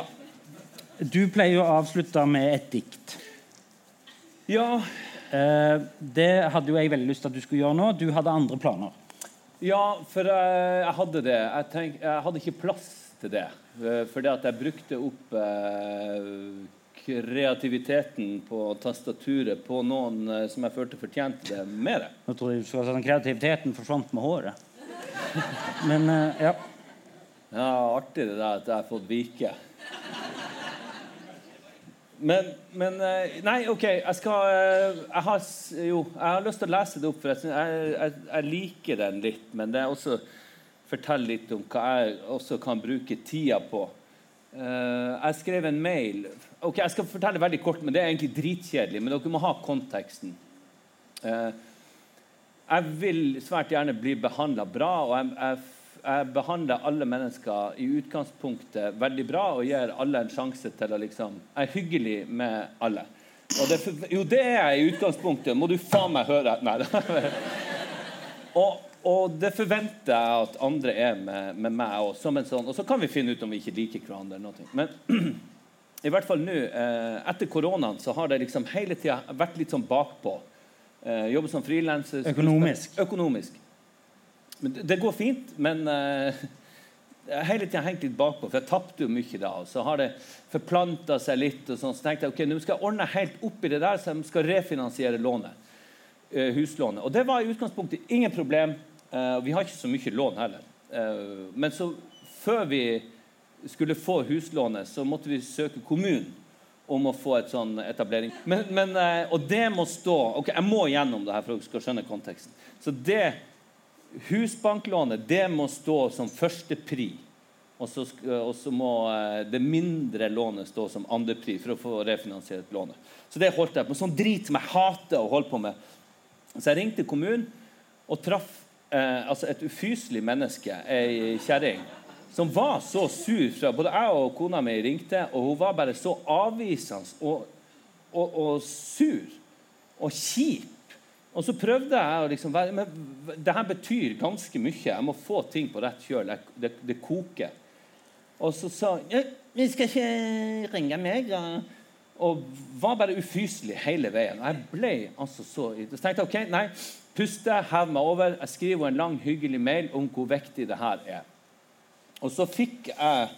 du pleier å avslutte med et dikt. Ja. Eh, det hadde jo jeg veldig lyst til at du skulle gjøre nå. Du hadde andre planer. Ja, for jeg, jeg hadde det. Jeg, tenk, jeg hadde ikke plass til det. Eh, Fordi at jeg brukte opp eh, kreativiteten på tastaturet på noen eh, som jeg følte fortjente det mer. Nå tror jeg du skulle ha sagt kreativiteten forsvant med håret. Men eh, ja. Ja, artig det der at jeg har fått vike. Men, men eh, Nei, OK. Jeg skal jeg har, Jo, jeg har lyst til å lese det opp, for jeg, jeg, jeg, jeg liker den litt. Men det er også forteller litt om hva jeg også kan bruke tida på. Eh, jeg skrev en mail Ok, Jeg skal fortelle veldig kort, men det er egentlig dritkjedelig. Men dere må ha konteksten. Eh, jeg vil svært gjerne bli behandla bra, og jeg, jeg, jeg behandler alle mennesker i utgangspunktet veldig bra og gir alle en sjanse til å liksom Jeg er hyggelig med alle. Det, jo, det er jeg i utgangspunktet. Må du faen meg høre. Nei. [LAUGHS] og, og det forventer jeg at andre er med, med meg òg. Sånn, og så kan vi finne ut om vi ikke liker hverandre. Men [CLEARS THROAT] i hvert fall nå, eh, etter koronaen, så har det liksom hele tida vært litt sånn bakpå. Eh, jobbe som frilanser. Økonomisk. Økonomisk. Men det, det går fint, men eh, hele tida hengt litt bakpå, for jeg tapte jo mye da. Og så har det forplanta seg litt, og sånn, så tenkte jeg ok, nå skal jeg ordne helt opp i det der, så jeg skal refinansiere lånet. eh, huslånet. Og det var i utgangspunktet ingen problem. Eh, vi har ikke så mye lån heller. Eh, men så før vi skulle få huslånet, så måtte vi søke kommunen om å få et sånn etablering. Men, men, eh, og det må stå ok, Jeg må gjennom det her for dere skal skjønne konteksten. Så det husbanklånet det må stå som førstepri. Og og så må det mindre lånet stå som andrepri for å få refinansiert lånet. Så det holdt jeg på. Sånn drit som jeg hater å holde på med. Så jeg ringte kommunen og traff eh, altså et ufyselig menneske, ei kjerring, som var så sur fra Både jeg og kona mi ringte, og hun var bare så avvisende og, og, og sur og kjip. Og så prøvde jeg å liksom være Men det her betyr ganske mye. Jeg må få ting på rett kjøl. Det, det koker. Og så sa hun Vi skal ikke ringe meg. Og, og var bare ufyselig hele veien. Og jeg ble altså så Så tenkte jeg OK, nei, puste, hev meg over. Jeg skriver en lang, hyggelig mail om hvor viktig det her er. Og så fikk jeg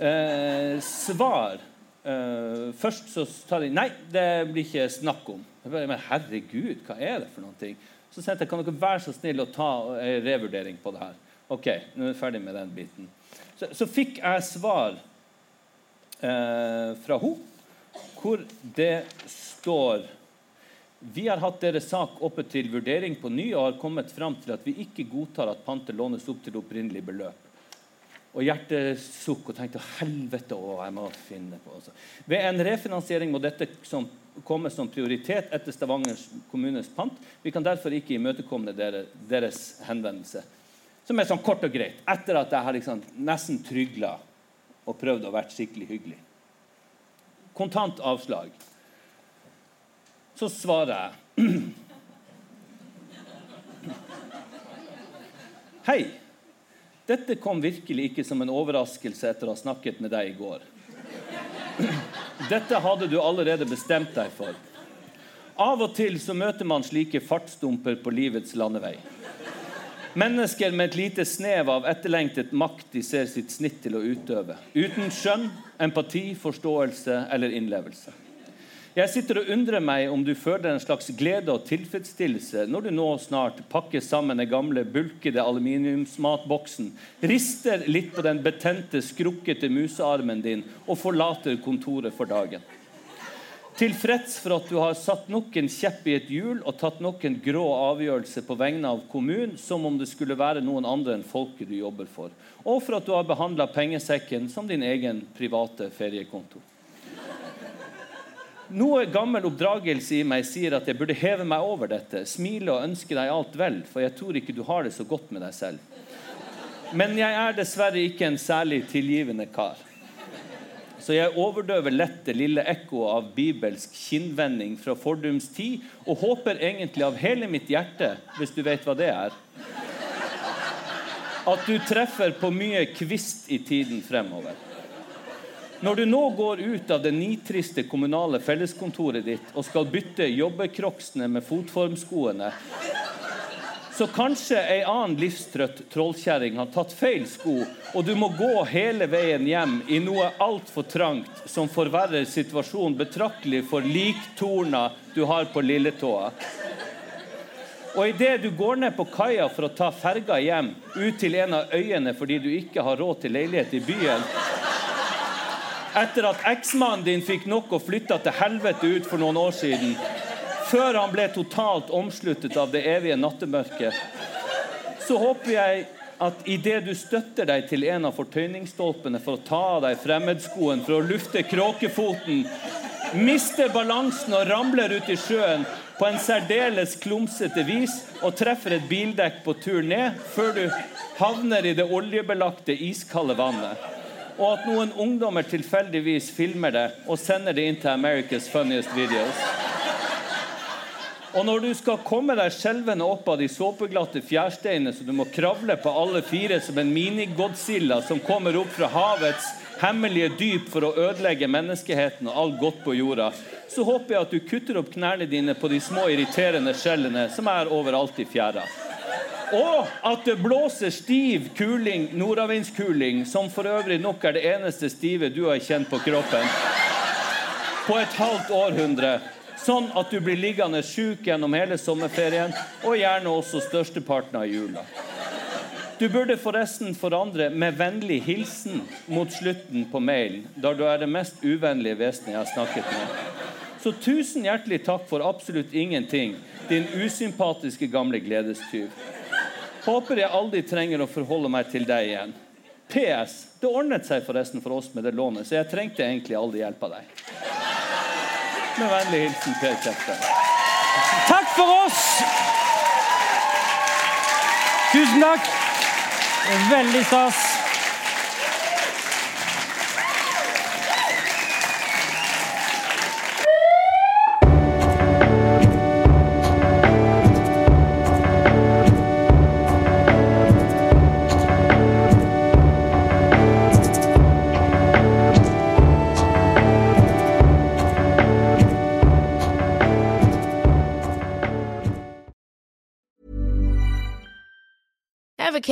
eh, svar. Eh, først så tar de nei, det blir ikke snakk om. Jeg bare, Men herregud, hva er det for noen ting? Så sendte jeg kan dere være så snill å ta en revurdering på det her. OK, nå er vi ferdig med den biten. Så, så fikk jeg svar eh, fra henne hvor det står vi har hatt deres sak oppe til vurdering på ny og har kommet fram til at vi ikke godtar at pantet lånes opp til opprinnelig beløp. Og hjertesukk og tenkte helvete, å, jeg må finne på også. Ved en refinansiering må dette som, komme som prioritet etter Stavanger kommunes pant. Vi kan derfor ikke imøtekomme dere, deres henvendelse. Som er sånn kort og greit. Etter at jeg har liksom nesten trygla og prøvd å være skikkelig hyggelig. Kontant avslag. Så svarer jeg [CLEARS THROAT] Hei. Dette kom virkelig ikke som en overraskelse etter å ha snakket med deg i går. [CLEARS THROAT] Dette hadde du allerede bestemt deg for. Av og til så møter man slike fartsdumper på livets landevei. Mennesker med et lite snev av etterlengtet makt de ser sitt snitt til å utøve. Uten skjønn, empati, forståelse eller innlevelse. Jeg sitter og undrer meg om du føler en slags glede og tilfredsstillelse når du nå snart pakker sammen den gamle, bulkede aluminiumsmatboksen, rister litt på den betente, skrukkete musearmen din og forlater kontoret for dagen. Tilfreds for at du har satt nok en kjepp i et hjul og tatt nok en grå avgjørelse på vegne av kommunen som om det skulle være noen andre enn folket du jobber for, og for at du har behandla pengesekken som din egen private feriekonto. Noe gammel oppdragelse i meg sier at jeg burde heve meg over dette, smile og ønske deg alt vel, for jeg tror ikke du har det så godt med deg selv. Men jeg er dessverre ikke en særlig tilgivende kar. Så jeg overdøver lett det lille ekkoet av bibelsk kinnvending fra fordums tid, og håper egentlig av hele mitt hjerte, hvis du vet hva det er, at du treffer på mye kvist i tiden fremover. Når du nå går ut av det nitriste kommunale felleskontoret ditt og skal bytte jobbekroksene med fotformskoene, så kanskje ei annen livstrøtt trollkjerring har tatt feil sko, og du må gå hele veien hjem i noe altfor trangt som forverrer situasjonen betraktelig for liktorna du har på lilletåa. Og idet du går ned på kaia for å ta ferga hjem ut til en av øyene fordi du ikke har råd til leilighet i byen, etter at eksmannen din fikk nok og flytta til helvete ut for noen år siden, før han ble totalt omsluttet av det evige nattemørket, så håper jeg at idet du støtter deg til en av fortøyningsstolpene for å ta av deg fremmedskoen for å lufte kråkefoten, mister balansen og ramler ut i sjøen på en særdeles klumsete vis og treffer et bildekk på tur ned før du havner i det oljebelagte, iskalde vannet. Og at noen ungdommer tilfeldigvis filmer det og sender det inn til America's Funniest Videos. Og når du skal komme deg skjelvende opp av de såpeglatte fjærsteinene så du må kravle på alle fire som en mini-Godzilla som kommer opp fra havets hemmelige dyp for å ødelegge menneskeheten og alt godt på jorda, så håper jeg at du kutter opp knærne dine på de små irriterende skjellene som er overalt i fjæra. Og at det blåser stiv kuling, nordavindskuling, som for øvrig nok er det eneste stive du har kjent på kroppen, på et halvt århundre. Sånn at du blir liggende sjuk gjennom hele sommerferien, og gjerne også størsteparten av jula. Du burde forresten forandre 'med vennlig hilsen' mot slutten på mailen, da du er det mest uvennlige vesenet jeg har snakket med. Så tusen hjertelig takk for absolutt ingenting, din usympatiske gamle gledestyv. Håper jeg aldri trenger å forholde meg til deg igjen. PS. Det ordnet seg forresten for oss med det lånet, så jeg trengte egentlig aldri hjelp av deg. Med vennlig hilsen Per Kjefte. Takk for oss! Tusen takk. Veldig stas.